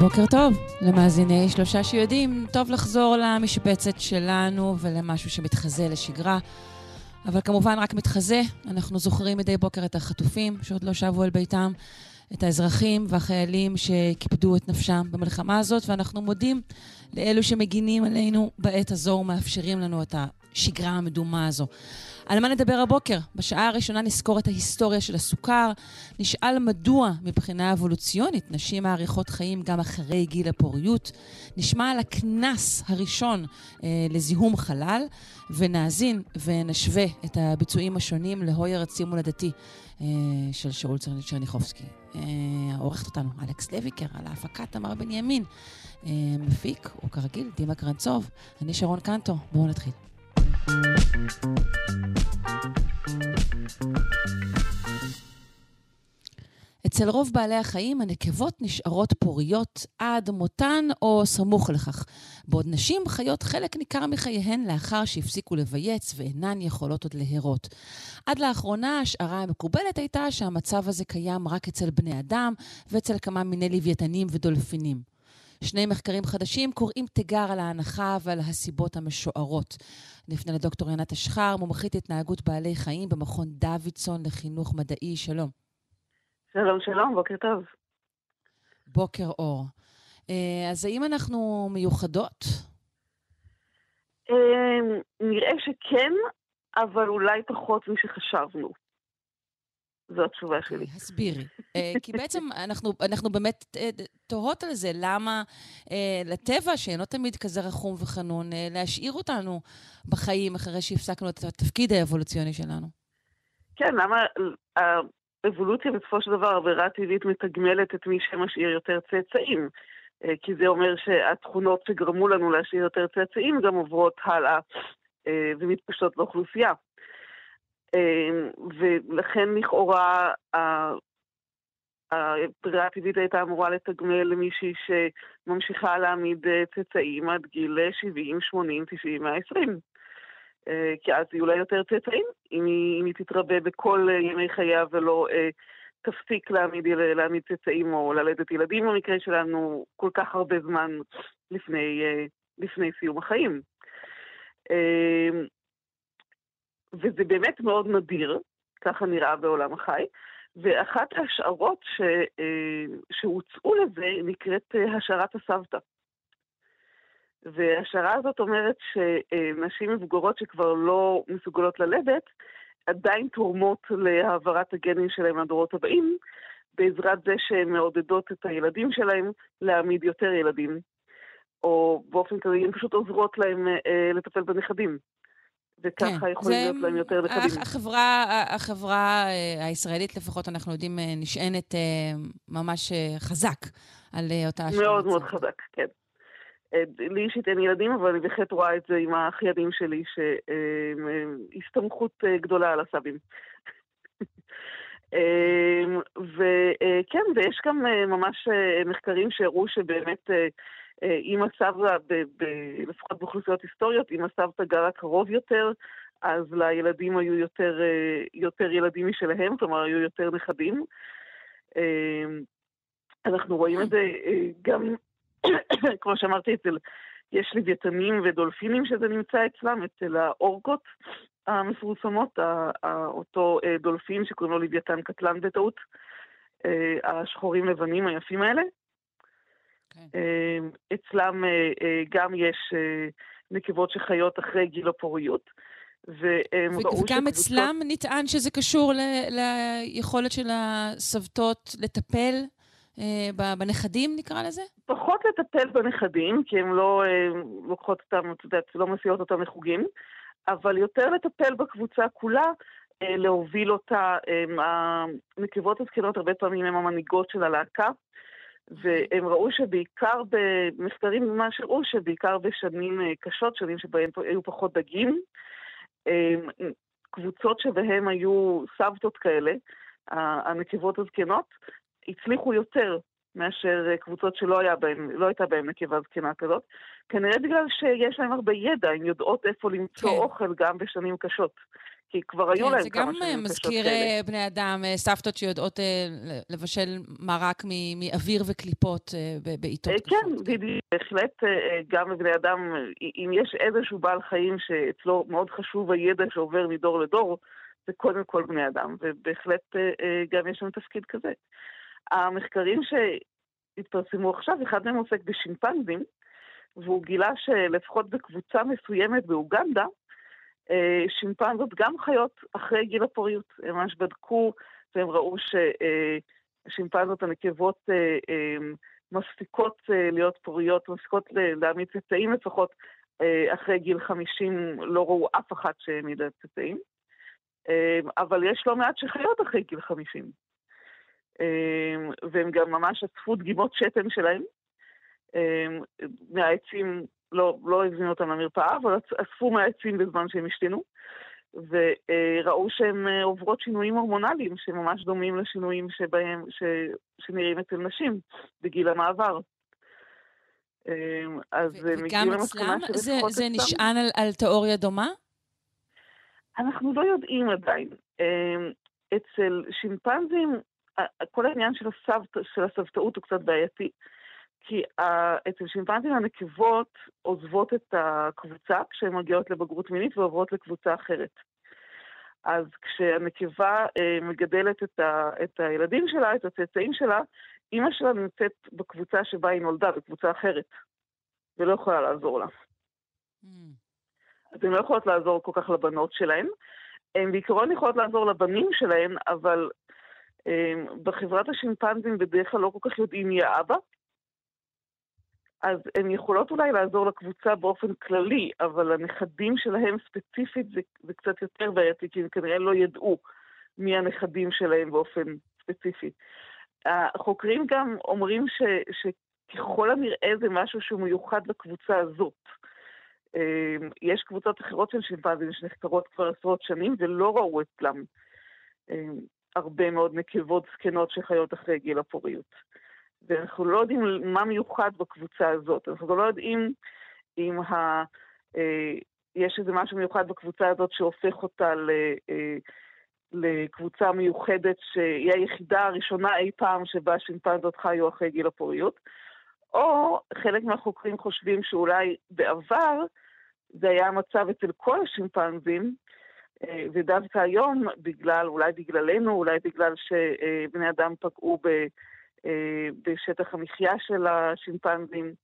בוקר טוב למאזיני שלושה שיודעים. טוב לחזור למשבצת שלנו ולמשהו שמתחזה לשגרה. אבל כמובן רק מתחזה. אנחנו זוכרים מדי בוקר את החטופים שעוד לא שבו אל ביתם, את האזרחים והחיילים שקיפדו את נפשם במלחמה הזאת, ואנחנו מודים לאלו שמגינים עלינו בעת הזו ומאפשרים לנו את השגרה המדומה הזו. על מה נדבר הבוקר? בשעה הראשונה נזכור את ההיסטוריה של הסוכר, נשאל מדוע מבחינה אבולוציונית נשים מאריכות חיים גם אחרי גיל הפוריות, נשמע על הקנס הראשון אה, לזיהום חלל, ונאזין ונשווה את הביצועים השונים להוי ארצי מולדתי אה, של שאול צ'רניחובסקי. אה, עורכת אותנו אלכס לויקר, על ההפקה תמר בנימין. אה, מפיק, הוא כרגיל, דימה קרנצוב, אני שרון קנטו, בואו נתחיל. אצל רוב בעלי החיים הנקבות נשארות פוריות עד מותן או סמוך לכך, בעוד נשים חיות חלק ניכר מחייהן לאחר שהפסיקו לבייץ ואינן יכולות עוד להרות. עד לאחרונה השערה המקובלת הייתה שהמצב הזה קיים רק אצל בני אדם ואצל כמה מיני לוויתנים ודולפינים. שני מחקרים חדשים קוראים תיגר על ההנחה ועל הסיבות המשוערות. נפנה לדוקטור עינת אשחר, מומחית התנהגות בעלי חיים במכון דוידסון לחינוך מדעי. שלום. שלום, שלום, בוקר טוב. בוקר אור. אה, אז האם אנחנו מיוחדות? אה, נראה שכן, אבל אולי פחות משחשבנו. זו התשובה שלי. אוקיי, הסבירי. אה, כי בעצם אנחנו, אנחנו באמת אה, תוהות על זה, למה אה, לטבע, שאינו תמיד כזה רחום וחנון, להשאיר אותנו בחיים אחרי שהפסקנו את התפקיד האבולוציוני שלנו. כן, למה האבולוציה בסופו של דבר, עבירה טבעית מתגמלת את מי שמשאיר יותר צאצאים. כי זה אומר שהתכונות שגרמו לנו להשאיר יותר צאצאים גם עוברות הלאה ומתפשטות באוכלוסייה. אמ, ולכן לכאורה הברירה הטבעית הייתה אמורה לתגמל למישהי שממשיכה להעמיד אה, צאצאים עד גיל 70, 80, 90, 120. כי אז יהיו לה יותר צאצאים, אם היא, אם היא תתרבה בכל אה, ימי חייה ולא אה, תפסיק להעמיד, להעמיד צאצאים או ללדת ילדים במקרה שלנו כל כך הרבה זמן לפני, אה, לפני סיום החיים. אה, וזה באמת מאוד נדיר, ככה נראה בעולם החי. ואחת ההשערות ש, אה, שהוצאו לזה נקראת אה, השערת הסבתא. וההשערה הזאת אומרת שנשים מבוגרות שכבר לא מסוגלות ללדת, עדיין תורמות להעברת הגנים שלהם לדורות הבאים, בעזרת זה שהן מעודדות את הילדים שלהם להעמיד יותר ילדים. או באופן כזה, הן פשוט עוזרות להם אה, לטפל בנכדים. וככה כן, יכולים להיות להם יותר נכדים. החברה, החברה אה, הישראלית לפחות, אנחנו יודעים, אה, נשענת אה, ממש חזק על אותה השפעה. מאוד מאוד חזק, כן. לי אישית אין ילדים, אבל אני בהחלט רואה את זה עם האחיינים שלי, שהסתמכות גדולה על הסבים. וכן, ויש גם ממש מחקרים שהראו שבאמת אם אה, הסבתא, לפחות באוכלוסיות היסטוריות, אם הסבתא גרה קרוב יותר, אז לילדים היו יותר, אה, יותר ילדים משלהם, כלומר היו יותר נכדים. אה, אנחנו רואים את זה גם, כמו שאמרתי, אצל, יש לוויתנים ודולפינים שזה נמצא אצלם, אצל האורקות המפורסמות, אותו דולפין שקוראים לו לוויתן קטלן בטעות, השחורים לבנים היפים האלה. כן. אמ, אצלם אה, אה, גם יש אה, נקבות שחיות אחרי גיל הפוריות. והם ראו שקבוצות... וגם אצלם נטען שזה קשור ל- ליכולת של הסבתות לטפל אה, בנכדים, נקרא לזה? פחות לטפל בנכדים, כי הן לא אה, לוקחות אותם, את יודעת, לא מסיעות אותם לחוגים, אבל יותר לטפל בקבוצה כולה, אה, להוביל אותה. הנקבות הזקנות הרבה פעמים הן המנהיגות של הלהקה, והם ראו שבעיקר במחקרים ממש הראו שבעיקר בשנים קשות, שנים שבהם היו פחות דגים, קבוצות שבהן היו סבתות כאלה, הנקבות הזקנות, הצליחו יותר מאשר קבוצות שלא היה בהם, לא הייתה בהן נקבה זקנה כזאת. כנראה בגלל שיש להם הרבה ידע, הן יודעות איפה למצוא כן. אוכל גם בשנים קשות. כי כבר היו כן, להם כמה שנים קשות כאלה. זה גם מזכיר אה, בני אדם, אה, סבתות שיודעות אה, לבשל מרק מאוויר וקליפות בעיתות. כן, בדיוק, בהחלט גם בבני אדם, אם יש איזשהו בעל חיים שאצלו מאוד חשוב הידע שעובר מדור לדור, זה קודם כל בני אדם, ובהחלט גם יש לנו תפקיד כזה. המחקרים שהתפרסמו עכשיו, אחד מהם עוסק בשימפנזים, והוא גילה שלפחות בקבוצה מסוימת באוגנדה, אה, שימפנזות גם חיות אחרי גיל הפוריות. הם ממש בדקו והם ראו ששימפנזות הנקבות אה, אה, מפסיקות להיות פוריות, מפסיקות להעמיד צאצאים לפחות אחרי גיל 50, לא ראו אף אחת שהעמידה צאצאים. אבל יש לא מעט שחיות אחרי גיל 50. והם גם ממש אספו דגימות שתן שלהם מהעצים לא, לא הזמינו אותם למרפאה, אבל אספו מהעצים בזמן שהם השתינו, וראו שהן אה, עוברות שינויים הורמונליים שממש דומים לשינויים שבהם, ש, שנראים אצל נשים בגיל המעבר. אמ, אז וגם אצלם זה, זה נשען על, על תיאוריה דומה? אנחנו לא יודעים עדיין. אמ, אצל שימפנזים, כל העניין של, הסבת, של הסבתאות הוא קצת בעייתי. כי uh, אצל שימפנזים הנקבות עוזבות את הקבוצה כשהן מגיעות לבגרות מינית ועוברות לקבוצה אחרת. אז כשהנקבה uh, מגדלת את, ה, את הילדים שלה, את הצאצאים שלה, אימא שלה נמצאת בקבוצה שבה היא נולדה, בקבוצה אחרת, ולא יכולה לעזור לה. Mm. אז הן לא יכולות לעזור כל כך לבנות שלהן. הן בעיקרון יכולות לעזור לבנים שלהן, אבל um, בחברת השימפנזים בדרך כלל לא כל כך יודעים מי האבא, אז הן יכולות אולי לעזור לקבוצה באופן כללי, אבל הנכדים שלהם ספציפית זה, זה קצת יותר בעייתי, כי הם כנראה לא ידעו מי הנכדים שלהם באופן ספציפי. החוקרים גם אומרים ש, שככל הנראה זה משהו שהוא מיוחד לקבוצה הזאת. אמ, יש קבוצות אחרות של שימפנזים שנחקרות כבר עשרות שנים ולא ראו אצלם אמ, הרבה מאוד נקבות זקנות שחיות אחרי גיל הפוריות. ואנחנו לא יודעים מה מיוחד בקבוצה הזאת. אנחנו לא יודעים אם ה... אה, יש איזה משהו מיוחד בקבוצה הזאת שהופך אותה ל... אה, לקבוצה מיוחדת שהיא היחידה הראשונה אי פעם שבה שימפנזות חיו אחרי גיל הפוריות, או חלק מהחוקרים חושבים שאולי בעבר זה היה המצב אצל כל השימפנזים, אה, ודווקא היום, בגלל, אולי בגללנו, אולי בגלל שבני אדם פגעו ב... בשטח המחיה של השימפנזים,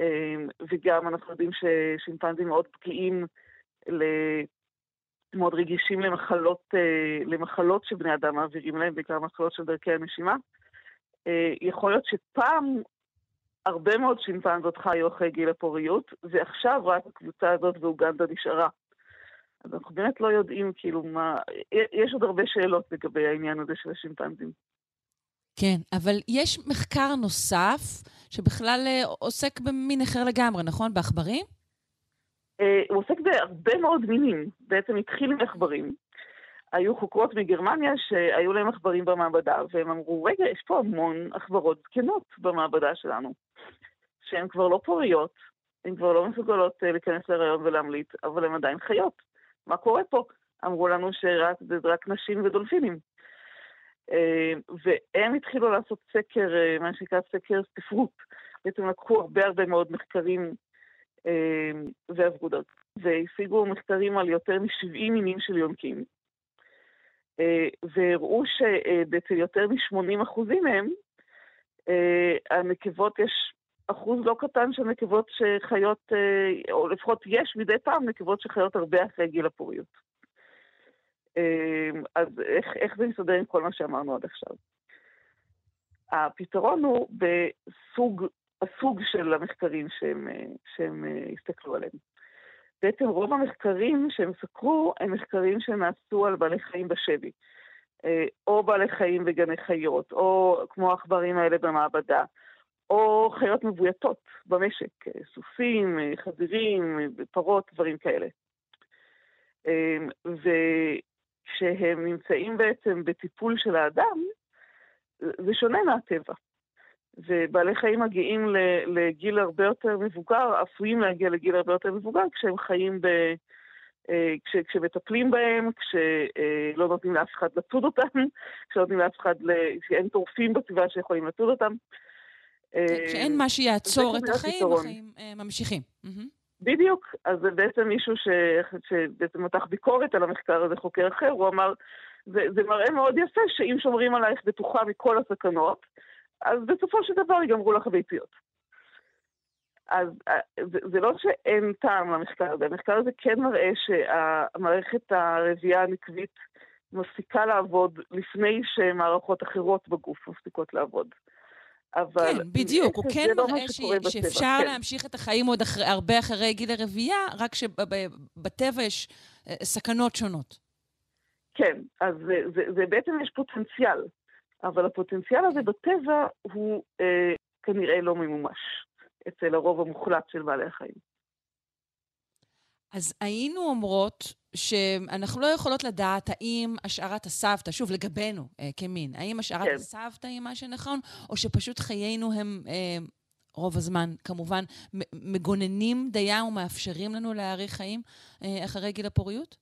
אה, וגם אנחנו יודעים ששימפנזים מאוד פגיעים, מאוד רגישים למחלות, אה, למחלות שבני אדם מעבירים להם, בעיקר מחלות של דרכי הנשימה. יכול להיות שפעם הרבה מאוד שימפנזות חיו אחרי גיל הפוריות, ועכשיו רק הקבוצה הזאת באוגנדה נשארה. אז אנחנו באמת לא יודעים כאילו מה, יש עוד הרבה שאלות לגבי העניין הזה של השימפנזים. כן, אבל יש מחקר נוסף שבכלל אה, עוסק במין אחר לגמרי, נכון? בעכברים? אה, הוא עוסק בהרבה מאוד מינים. בעצם התחיל עם עכברים. היו חוקרות מגרמניה שהיו להם עכברים במעבדה, והם אמרו, רגע, יש פה המון עכברות זקנות במעבדה שלנו, שהן כבר לא פוריות, הן כבר לא מסוגלות אה, להיכנס להיריון ולהמליט, אבל הן עדיין חיות. מה קורה פה? אמרו לנו שרק רק נשים ודולפינים. אה, והם התחילו לעשות סקר, אה, מה שנקרא סקר ספרות. בעצם לקחו הרבה הרבה מאוד מחקרים אה, ועברו דרכם, והשיגו מחקרים על יותר מ-70 מינים של יונקים. והראו שבעצם יותר מ-80 אחוזים מהם, הנקבות, יש אחוז לא קטן של נקבות שחיות, או לפחות יש מדי פעם נקבות שחיות הרבה אחרי גיל הפוריות. אמ, אז איך, איך זה מסתדר עם כל מה שאמרנו עד עכשיו? הפתרון הוא בסוג, הסוג של המחקרים שהם, שהם אה, הסתכלו עליהם. בעצם רוב המחקרים שהם סקרו הם מחקרים שנעשו על בעלי חיים בשבי. אה, או בעלי חיים בגני חיות, או כמו העכברים האלה במעבדה, או חיות מבויתות במשק, סוסים, חזירים, פרות, דברים כאלה. וכשהם נמצאים בעצם בטיפול של האדם, זה שונה מהטבע. ובעלי חיים מגיעים לגיל הרבה יותר מבוגר, עשויים להגיע לגיל הרבה יותר מבוגר כשהם חיים ב... אה, כש, כשמטפלים בהם, כשלא נותנים לאף אחד לצוד אותם, כשלא נותנים לאף אחד, כשאין טורפים בסביבה שיכולים לצוד אותם. כן, כשאין מה שיעצור את החיים, החיים אה, ממשיכים. בדיוק, אז זה בעצם מישהו ש... שבעצם מתח ביקורת על המחקר הזה, חוקר אחר, הוא אמר, זה, זה מראה מאוד יפה שאם שומרים עלייך בטוחה מכל הסכנות, אז בסופו של דבר ייגמרו לך הביציות. אז אה, זה, זה לא שאין טעם למחקר הזה, המחקר הזה כן מראה שהמערכת הרבייה הנקבית מפסיקה לעבוד לפני שמערכות אחרות בגוף מפסיקות לעבוד. אבל... כן, בדיוק, הוא כן לא מראה ש... שאפשר כן. להמשיך את החיים עוד אחרי, הרבה אחרי גיל הרבייה, רק שבטבע יש אה, סכנות שונות. כן, אז זה, זה, זה בעצם יש פוטנציאל, אבל הפוטנציאל הזה בטבע הוא אה, כנראה לא ממומש. אצל הרוב המוחלט של בעלי החיים. אז היינו אומרות שאנחנו לא יכולות לדעת האם השערת הסבתא, שוב, לגבינו אה, כמין, האם השערת כן. הסבתא היא מה שנכון, או שפשוט חיינו הם, אה, רוב הזמן, כמובן, מגוננים דייה ומאפשרים לנו להאריך חיים אה, אחרי גיל הפוריות?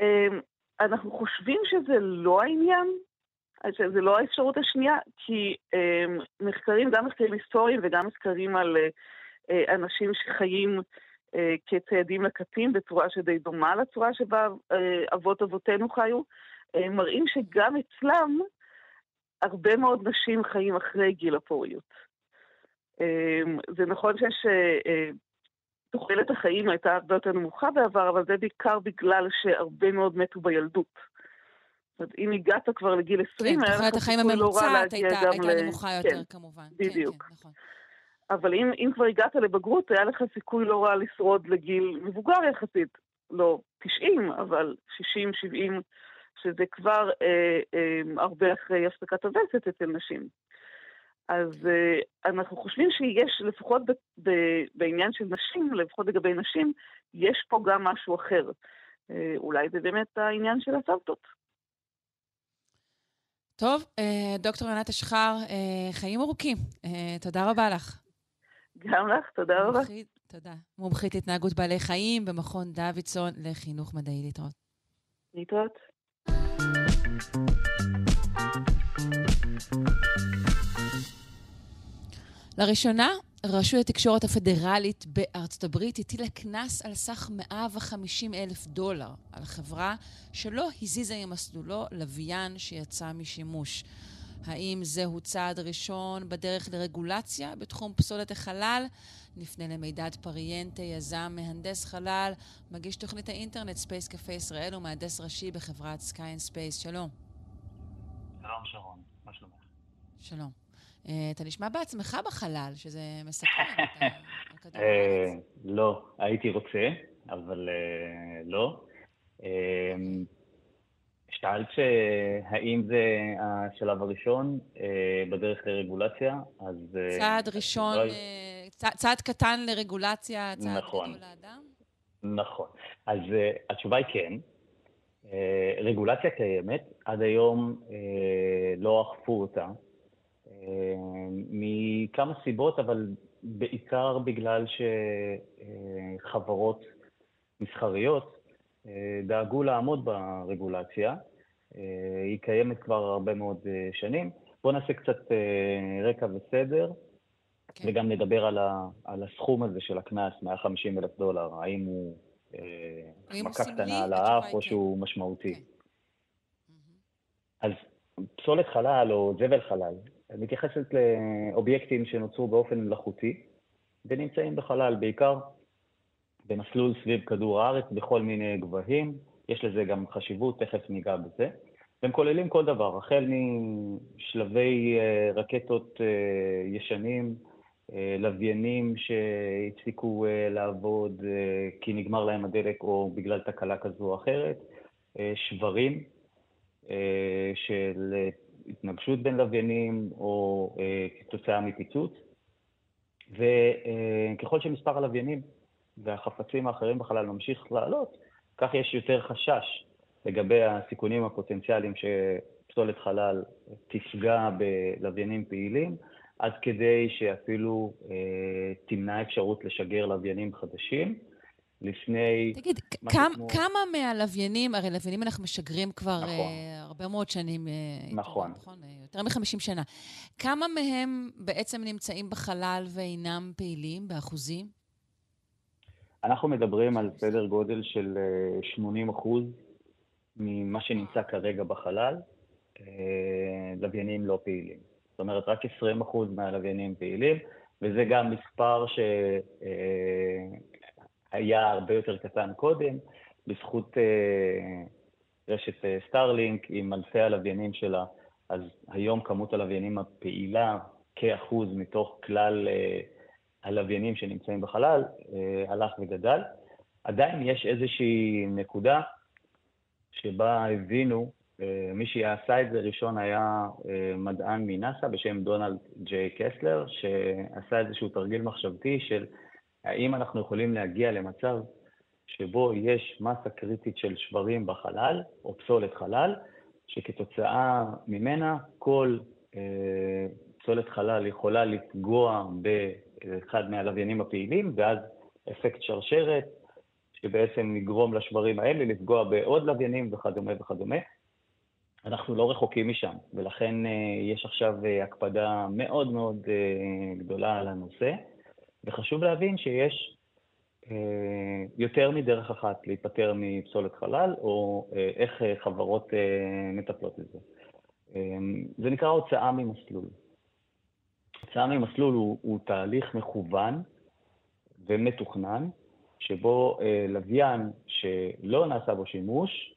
אה, אנחנו חושבים שזה לא העניין, זה לא האפשרות השנייה, כי אה, מחקרים, גם מחקרים היסטוריים וגם מחקרים על אה, אנשים שחיים אה, כציידים לקטים בצורה שדי דומה לצורה שבה אה, אבות אבותינו חיו, אה, מראים שגם אצלם הרבה מאוד נשים חיים אחרי גיל הפוריות. אה, זה נכון שיש... אה, תוחלת החיים הייתה הרבה יותר נמוכה בעבר, אבל זה בעיקר בגלל שהרבה מאוד מתו בילדות. זאת אומרת, אם הגעת כבר לגיל 20, כן, תוחלת החיים לא הממוצעת הייתה, הייתה נמוכה יותר, כן, כמובן. בדיוק. כן, כן, נכון. אבל אם, אם כבר הגעת לבגרות, היה לך סיכוי לא רע לשרוד לגיל מבוגר יחסית. לא 90, אבל 60, 70, שזה כבר אה, אה, הרבה אחרי הפסקת הווסת אצל נשים. אז אה, אנחנו חושבים שיש, לפחות ב, ב, בעניין של נשים, לפחות לגבי נשים, יש פה גם משהו אחר. אה, אולי זה באמת העניין של הסבתות. טוב, אה, דוקטור ענת אשחר, אה, חיים ארוכים. אה, תודה רבה לך. גם לך, תודה רבה. תודה. מומחית התנהגות בעלי חיים במכון דוידסון לחינוך מדעי להתראות. להתראות. לראשונה, רשות התקשורת הפדרלית בארצות הברית הטילה קנס על סך 150 אלף דולר על חברה שלא הזיזה ממסלולו לוויין שיצא משימוש. האם זהו צעד ראשון בדרך לרגולציה בתחום פסולת החלל? נפנה למידד פריאנטה, יזם, מהנדס חלל, מגיש תוכנית האינטרנט Space Cafe Israel ומהנדס ראשי בחברת Skyin Space. שלום. שלום שרון, מה שלומך? שלום. אה, אתה נשמע בעצמך בחלל, שזה מסוכן הארץ. לא, הייתי רוצה, אבל אה, לא. אה, שאלת האם זה השלב הראשון בדרך לרגולציה, אז... צעד ראשון, לא צעד קטן לרגולציה, צעד נכון, גדול לאדם? נכון. אז התשובה היא כן. רגולציה קיימת, עד היום לא אכפו אותה. מכמה סיבות, אבל בעיקר בגלל שחברות מסחריות אה, דאגו לעמוד ברגולציה. אה, היא קיימת כבר הרבה מאוד אה, שנים. בואו נעשה קצת רקע וסדר, כן. וגם נדבר על, ה, על הסכום הזה של הקנס, 150 אלף דולר, האם הוא מכה קטנה על האף או כן. שהוא משמעותי. כן. אז פסולת חלל או זבל חלל מתייחסת לאובייקטים שנוצרו באופן מלאכותי ונמצאים בחלל, בעיקר במסלול סביב כדור הארץ בכל מיני גבהים. יש לזה גם חשיבות, תכף ניגע בזה. והם כוללים כל דבר, החל משלבי אה, רקטות אה, ישנים, אה, לוויינים שהפסיקו לעבוד כי נגמר להם הדלק או בגלל תקלה כזו או אחרת, שברים של התנגשות בין לוויינים או כתוצאה מפיצוץ. וככל שמספר הלוויינים והחפצים האחרים בחלל ממשיך לעלות, כך יש יותר חשש לגבי הסיכונים הפוטנציאליים שפסולת חלל תפגע בלוויינים פעילים, עד כדי שאפילו אה, תמנע אפשרות לשגר לוויינים חדשים. לפני... תגיד, כמה, כמו... כמה מהלוויינים, הרי לוויינים אנחנו משגרים כבר נכון. uh, הרבה מאוד שנים. Uh, נכון. נכון, uh, יותר מ-50 שנה. כמה מהם בעצם נמצאים בחלל ואינם פעילים, באחוזים? אנחנו מדברים על סדר גודל של 80 אחוז ממה שנמצא כרגע בחלל, לוויינים לא פעילים. זאת אומרת, רק 20 אחוז מהלוויינים פעילים, וזה גם מספר שהיה הרבה יותר קטן קודם, בזכות רשת סטארלינק עם אלפי הלוויינים שלה, אז היום כמות הלוויינים הפעילה כאחוז מתוך כלל הלוויינים שנמצאים בחלל הלך וגדל. עדיין יש איזושהי נקודה שבה הבינו אה, מי שעשה את זה ראשון היה אה, מדען מנאסא בשם דונלד ג'יי קסלר, שעשה איזשהו תרגיל מחשבתי של האם אנחנו יכולים להגיע למצב שבו יש מסה קריטית של שברים בחלל, או פסולת חלל, שכתוצאה ממנה כל אה, פסולת חלל יכולה לפגוע באחד מהלוויינים הפעילים, ואז אפקט שרשרת, שבעצם יגרום לשברים האלה לפגוע בעוד לוויינים וכדומה וכדומה. אנחנו לא רחוקים משם, ולכן אה, יש עכשיו אה, הקפדה מאוד מאוד אה, גדולה על הנושא, וחשוב להבין שיש יותר מדרך אחת להיפטר מפסולת חלל, או איך חברות מטפלות בזה. זה נקרא הוצאה ממסלול. הוצאה ממסלול הוא, הוא תהליך מכוון ומתוכנן, שבו לוויין שלא נעשה בו שימוש,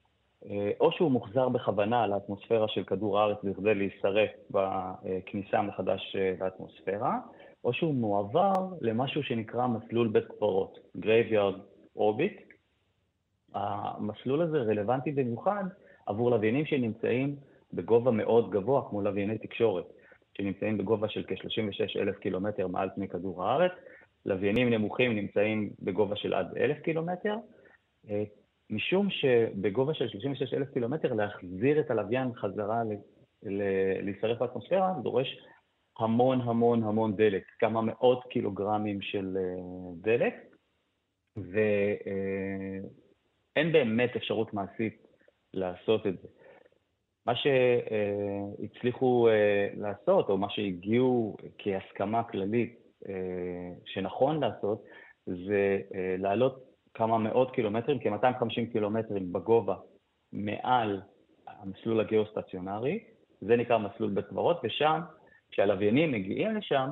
אה, או שהוא מוחזר בכוונה לאטמוספירה של כדור הארץ בכדי להישרף בכניסה מחדש אה, לאטמוספירה, או שהוא מועבר למשהו שנקרא מסלול בית קברות, Graveyard Orbit. המסלול הזה רלוונטי במיוחד עבור לוויינים שנמצאים בגובה מאוד גבוה, כמו לווייני תקשורת, שנמצאים בגובה של כ-36 אלף קילומטר מעל פני כדור הארץ. לוויינים נמוכים נמצאים בגובה של עד אלף קילומטר. אה, משום שבגובה של 36 אלף קילומטר להחזיר את הלוויין חזרה להישרף באטמוספירה דורש המון המון המון דלק, כמה מאות קילוגרמים של אה, דלק, ואין באמת אפשרות מעשית לעשות את זה. מה שהצליחו אה, לעשות, או מה שהגיעו כהסכמה כללית אה, שנכון לעשות, זה להעלות כמה מאות קילומטרים, כ-250 קילומטרים בגובה מעל המסלול הגיאוסטציונרי, זה נקרא מסלול בית קברות, ושם, כשהלוויינים מגיעים לשם,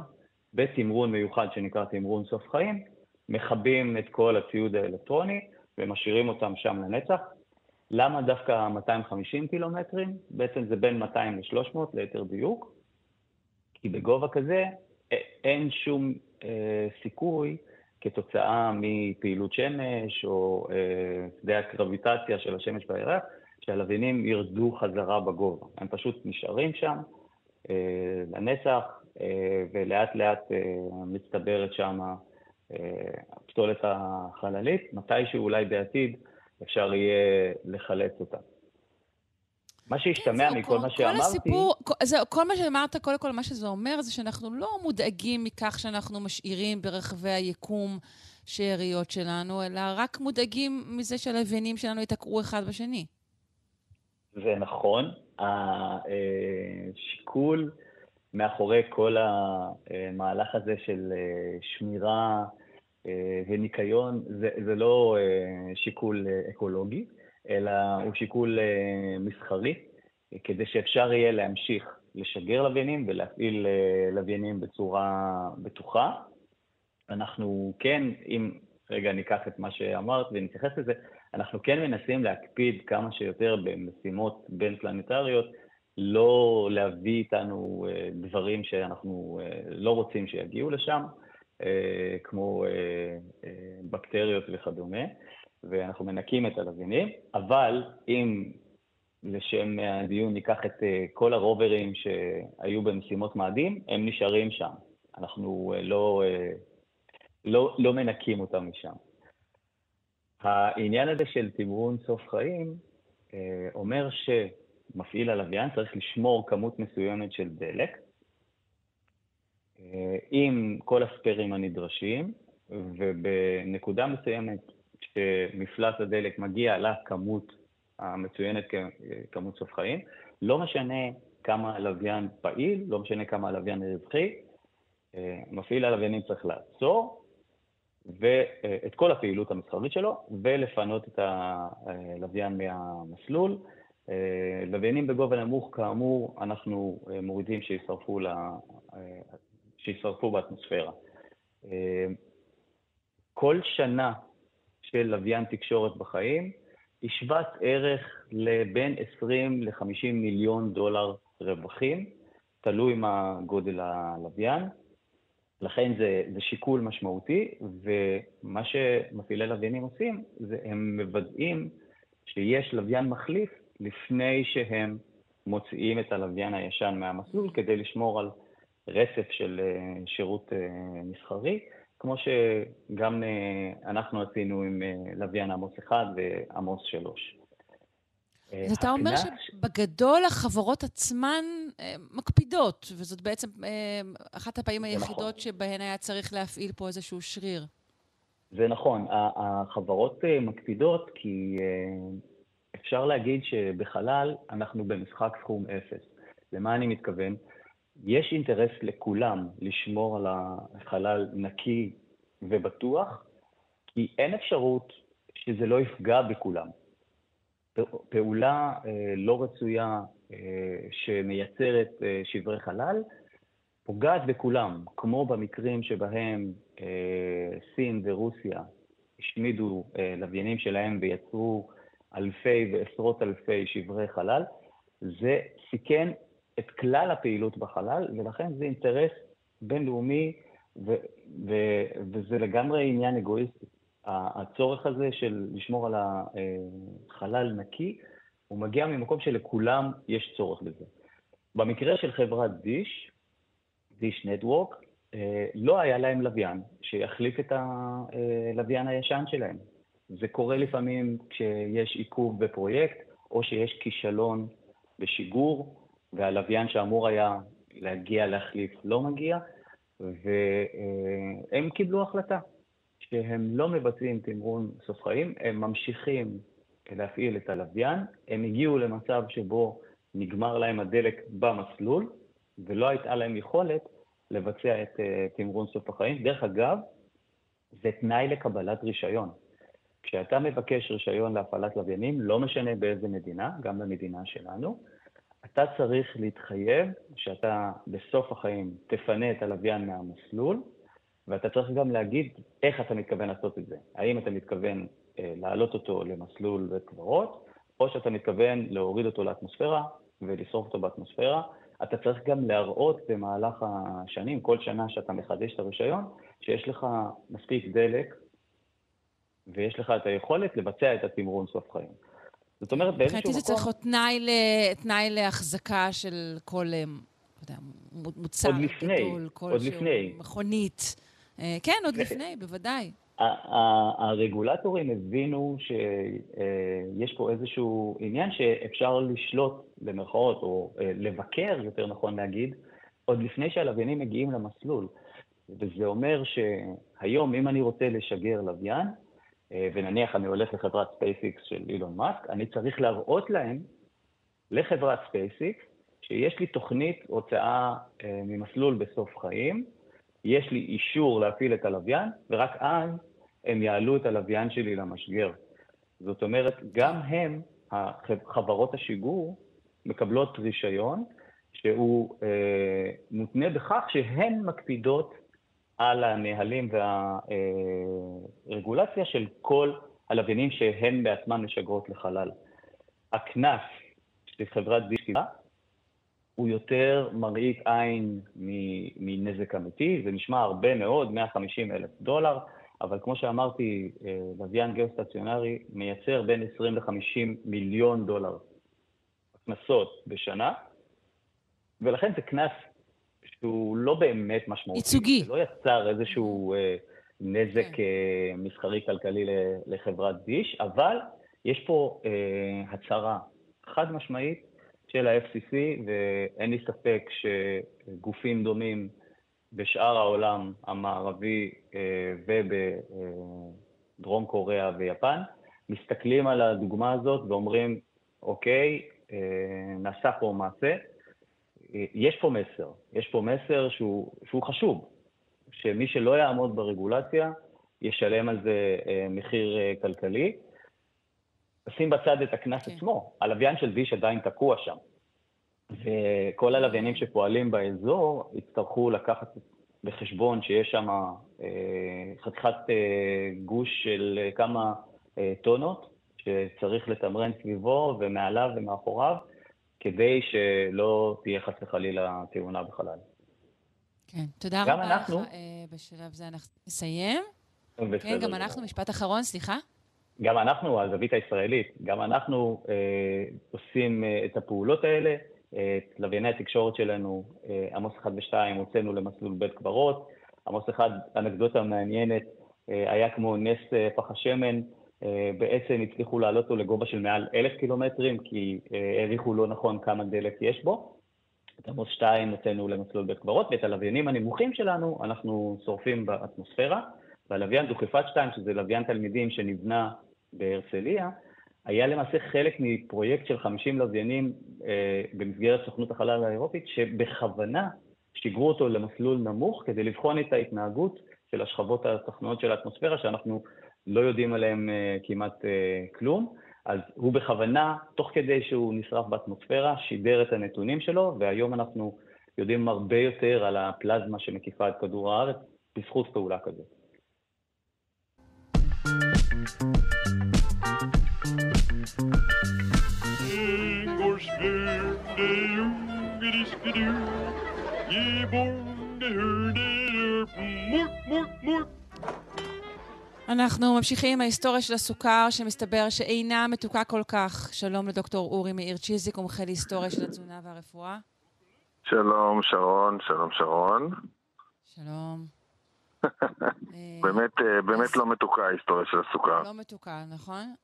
בתמרון מיוחד שנקרא תמרון סוף חיים, מכבים את כל הציוד האלקטרוני ומשאירים אותם שם לנצח. למה דווקא 250 קילומטרים? בעצם זה בין 200 ל-300 ליתר דיוק, כי בגובה כזה אין שום אה, סיכוי כתוצאה מפעילות שמש או אה, שדה הקרביטציה של השמש בירח, שהלוויינים ירדו חזרה בגובה. הם פשוט נשארים שם אה, לנצח, אה, ולאט לאט מצטברת שם הפסולת החללית, מתישהו אולי בעתיד אפשר יהיה לחלץ אותה. מה שהשתמע כן, מכל כל, מה שאמרתי... כל הסיפור, זה, כל מה שאמרת, קודם כל, מה שזה אומר זה שאנחנו לא מודאגים מכך שאנחנו משאירים ברחבי היקום שאריות שלנו, אלא רק מודאגים מזה שהלוויינים שלנו ייתקעו אחד בשני. זה נכון. השיקול מאחורי כל המהלך הזה של אה, שמירה אה, וניקיון, זה, זה לא אה, שיקול אקולוגי. אלא הוא שיקול אה, מסחרי, כדי שאפשר יהיה להמשיך לשגר לוויינים ולהפעיל אה, לוויינים בצורה בטוחה. אנחנו כן, אם רגע ניקח את מה שאמרת ונתייחס לזה, אנחנו כן מנסים להקפיד כמה שיותר במשימות בין פלנטריות, לא להביא איתנו אה, דברים שאנחנו לא רוצים שיגיעו לשם, כמו בקטריות וכדומה. ואנחנו מנקים את הלוויינים, אבל אם לשם הדיון ניקח את כל הרוברים שהיו במשימות מאדים, הם נשארים שם. אנחנו לא, לא, לא מנקים אותם משם. העניין הזה של תמרון סוף חיים אומר שמפעיל הלוויין צריך לשמור כמות מסוימת של דלק, עם כל הספיירים הנדרשים, ובנקודה מסוימת, כשמפלס הדלק מגיע לכמות המצוינת ככמות סוף חיים, לא משנה כמה הלוויין פעיל, לא משנה כמה הלוויין רווחי, מפעיל הלוויינים צריך לעצור ואת כל הפעילות המסחרית שלו ולפנות את הלוויין מהמסלול. לוויינים בגובה נמוך, כאמור, אנחנו מורידים שישרפו, שישרפו באטמוספירה. כל שנה של לוויין תקשורת בחיים היא שוות ערך לבין 20 ל-50 מיליון דולר רווחים, תלוי מה גודל הלוויין. לכן זה, זה שיקול משמעותי, ומה שמפעילי לוויינים עושים, זה הם מוודאים שיש לוויין מחליף לפני שהם מוציאים את הלוויין הישן מהמסלול, כדי לשמור על רצף של אה, שירות אה, מסחרי. כמו שגם אה, אנחנו עשינו עם לוויין עמוס 1 ועמוס 3. אה, אז אתה אומר שבגדול החברות עצמן מקפידות, וזאת בעצם אחת הפעמים נכון. היחידות שבהן היה צריך להפעיל פה איזשהו שריר. זה נכון, החברות מקפידות כי אפשר להגיד שבחלל אנחנו במשחק סכום אפס. למה אני מתכוון? יש אינטרס לכולם לשמור על החלל נקי ובטוח, כי אין אפשרות שזה לא יפגע בכולם. פעולה אה, לא רצויה אה, שמייצרת אה, שברי חלל פוגעת בכולם, כמו במקרים שבהם סין ורוסיה השמידו לוויינים שלהם ויצרו אלפי ועשרות אלפי שברי חלל, זה סיכן את כלל הפעילות בחלל, ולכן זה אינטרס בינלאומי, ו, ו, וזה לגמרי עניין אגואיסטי. הצורך הזה של לשמור על החלל נקי, הוא מגיע ממקום שלכולם יש צורך בזה. במקרה של חברת דיש, דיש נטוורק, לא היה להם לוויין שיחליף את הלוויין הישן שלהם. זה קורה לפעמים כשיש עיכוב בפרויקט, או שיש כישלון בשיגור, והלוויין שאמור היה להגיע להחליף לא מגיע, והם קיבלו החלטה שהם לא מבצעים תמרון סוף חיים, הם ממשיכים להפעיל את הלוויין, הם הגיעו למצב שבו נגמר להם הדלק במסלול, ולא הייתה להם יכולת לבצע את אה, תמרון סוף החיים. דרך אגב, זה תנאי לקבלת רישיון. כשאתה מבקש רישיון להפעלת לוויינים, לא משנה באיזה מדינה, גם במדינה שלנו, אתה צריך להתחייב שאתה בסוף החיים תפנה את הלוויין מהמסלול, ואתה צריך גם להגיד איך אתה מתכוון לעשות את זה. האם אתה מתכוון אה, להעלות אותו למסלול וקברות, או שאתה מתכוון להוריד אותו לאטמוספירה ולשרוף אותו באטמוספירה. אתה צריך גם להראות במהלך השנים, כל שנה שאתה מחדש את הרישיון, שיש לך מספיק דלק ויש לך את היכולת לבצע את התמרון סוף חיים. זאת אומרת, באיזשהו מקום... מבחינתי זה צריך להיות תנאי, ל... תנאי להחזקה של כל, אה, לא יודע, מוצר עוד לפני, גדול, עוד לפני. מכונית. אה, כן, עוד לפני, בוודאי. הרגולטורים הבינו שיש אה, פה איזשהו עניין שאפשר לשלוט במרכאות, או לבקר, יותר נכון להגיד, עוד לפני שהלוויינים מגיעים למסלול. וזה אומר שהיום, אם אני רוצה לשגר לוויין, ונניח אני הולך לחברת SpaceX של אילון מאסק, אני צריך להראות להם, לחברת SpaceX, שיש לי תוכנית הוצאה אה, ממסלול בסוף חיים, יש לי אישור להפעיל את הלוויין, ורק אז הם יעלו את הלוויין שלי למשגר. זאת אומרת, גם הם, חברות השיגור, מקבלות רישיון שהוא אה, מותנה בכך שהן מקפידות על הנהלים והרגולציה של כל הלוויינים שהן בעצמן משגרות לחלל. הקנס של חברת דיסקילה הוא יותר מראית עין מנזק אמיתי, זה נשמע הרבה מאוד, 150 אלף דולר, אבל כמו שאמרתי, לוויין גיאוסטציונרי מייצר בין 20 ל-50 מיליון דולר קנסות בשנה, ולכן זה קנס שהוא לא באמת משמעותי. ייצוגי. זה לא יצר איזשהו אה, נזק כן. אה, מסחרי-כלכלי לחברת דיש, אבל יש פה אה, הצהרה חד משמעית של ה-FCC, ואין לי ספק שגופים דומים בשאר העולם המערבי אה, ובדרום קוריאה ויפן, מסתכלים על הדוגמה הזאת ואומרים, אוקיי, אה, נעשה פה מעשה, יש פה מסר, יש פה מסר שהוא, שהוא חשוב, שמי שלא יעמוד ברגולציה ישלם על זה אה, מחיר כלכלי. שים בצד את הקנס okay. כן. עצמו, הלוויין של דיש עדיין תקוע שם. וכל הלוויינים שפועלים באזור יצטרכו לקחת בחשבון שיש שם אה, חתיכת אה, גוש של כמה אה, טונות שצריך לתמרן סביבו ומעליו ומאחוריו, כדי שלא תהיה חס וחלילה תאונה בחלל. כן, תודה רבה אנחנו... לך. בשלב זה אנחנו נסיים. כן, גם אנחנו, משפט אחרון, סליחה. גם אנחנו, הזווית הישראלית, גם אנחנו אה, עושים אה, את הפעולות האלה. את לווייני התקשורת שלנו, אה, עמוס 1 ו-2, הוצאנו למסלול בית קברות. עמוס 1, אנקדוטה מעניינת, אה, היה כמו נס אה, פח השמן, בעצם הצליחו לעלות אותו לגובה של מעל אלף קילומטרים, כי העריכו לא נכון כמה דלק יש בו. את עמוס 2 הוצאנו למסלול בית קברות, ואת הלוויינים הנמוכים שלנו אנחנו שורפים באטמוספירה. והלוויין דוכיפת 2, שזה לוויין תלמידים שנבנה בהרצליה, היה למעשה חלק מפרויקט של 50 לוויינים אה, במסגרת סוכנות החלל האירופית, שבכוונה שיגרו אותו למסלול נמוך כדי לבחון את ההתנהגות של השכבות התחתונות של האטמוספירה, שאנחנו לא יודעים עליהן אה, כמעט אה, כלום. אז הוא בכוונה, תוך כדי שהוא נשרף באטמוספירה, שידר את הנתונים שלו, והיום אנחנו יודעים הרבה יותר על הפלזמה שמקיפה את כדור הארץ בזכות פעולה כזאת. אנחנו ממשיכים עם ההיסטוריה של הסוכר, שמסתבר שאינה מתוקה כל כך. שלום לדוקטור אורי מאיר צ'יזיק, מומחה להיסטוריה של התזונה והרפואה. שלום, שרון, שלום, שרון. שלום. באמת, אה, באמת לא מתוקה ההיסטוריה של הסוכר. לא מתוקה, נכון?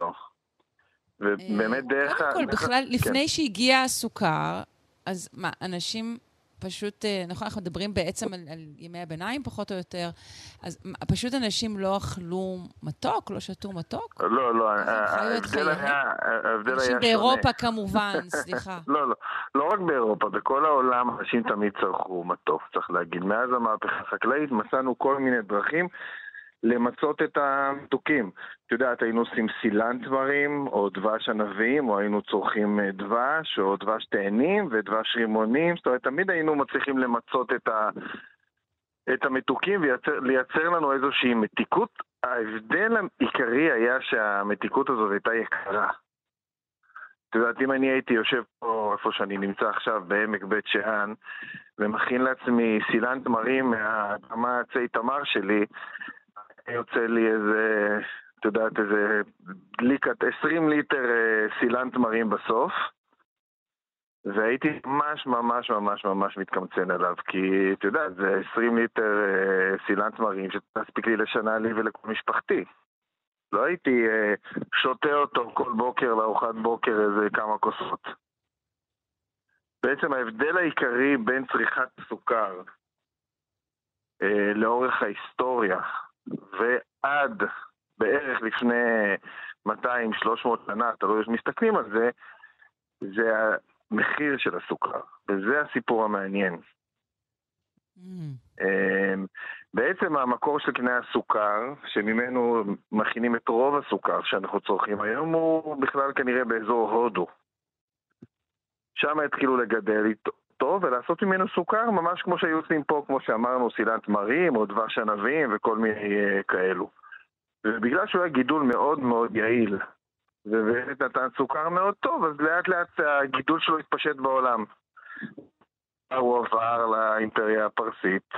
לא. ובאמת דרך... קודם כל, בכלל, לפני כן. שהגיע הסוכר, אז מה, אנשים פשוט, אה, נכון, אנחנו מדברים בעצם על, על ימי הביניים פחות או יותר, אז פשוט אנשים לא אכלו מתוק, לא שתו מתוק? לא, לא, ההבדל היה, ההבדל היה. אנשים באירופה כמובן, סליחה. לא, לא, לא רק באירופה, בכל העולם אנשים תמיד צרכו מתוק, צריך להגיד. מאז המהפכה החקלאית מצאנו כל מיני דרכים למצות את המתוקים. את יודעת, היינו עושים סילן תמרים, או דבש ענבים, או היינו צורכים אה, דבש, או דבש תאנים ודבש רימונים, זאת אומרת, תמיד היינו מצליחים למצות את, ה, את המתוקים ולייצר לנו איזושהי מתיקות. ההבדל העיקרי היה שהמתיקות הזאת הייתה יקרה. את יודעת, אם אני הייתי יושב פה, איפה שאני נמצא עכשיו, בעמק בית שאן, ומכין לעצמי סילן תמרים מהאדמה עצי תמר שלי, יוצא לי איזה, את יודעת, איזה דליקת 20 ליטר אה, סילן תמרים בסוף. והייתי ממש ממש ממש ממש מתקמצן עליו, כי את יודעת, זה 20 ליטר אה, סילן תמרים שתספיק לי לשנה לי ולכל משפחתי. לא הייתי אה, שותה אותו כל בוקר לארוחת בוקר איזה כמה כוסות. בעצם ההבדל העיקרי בין צריכת סוכר אה, לאורך ההיסטוריה ועד בערך לפני 200-300 שנה, תלוי איך מסתכלים על זה, זה המחיר של הסוכר, וזה הסיפור המעניין. Mm. בעצם המקור של קנה הסוכר, שממנו מכינים את רוב הסוכר שאנחנו צורכים היום, הוא בכלל כנראה באזור הודו. שם התחילו לגדל טוב ולעשות ממנו סוכר, ממש כמו שהיו עושים פה, כמו שאמרנו, סילן תמרים או דבש ענבים וכל מיני uh, כאלו. ובגלל שהוא היה גידול מאוד מאוד יעיל, ובאמת נתן סוכר מאוד טוב, אז לאט לאט הגידול שלו התפשט בעולם. הוא עבר לאימפריה הפרסית,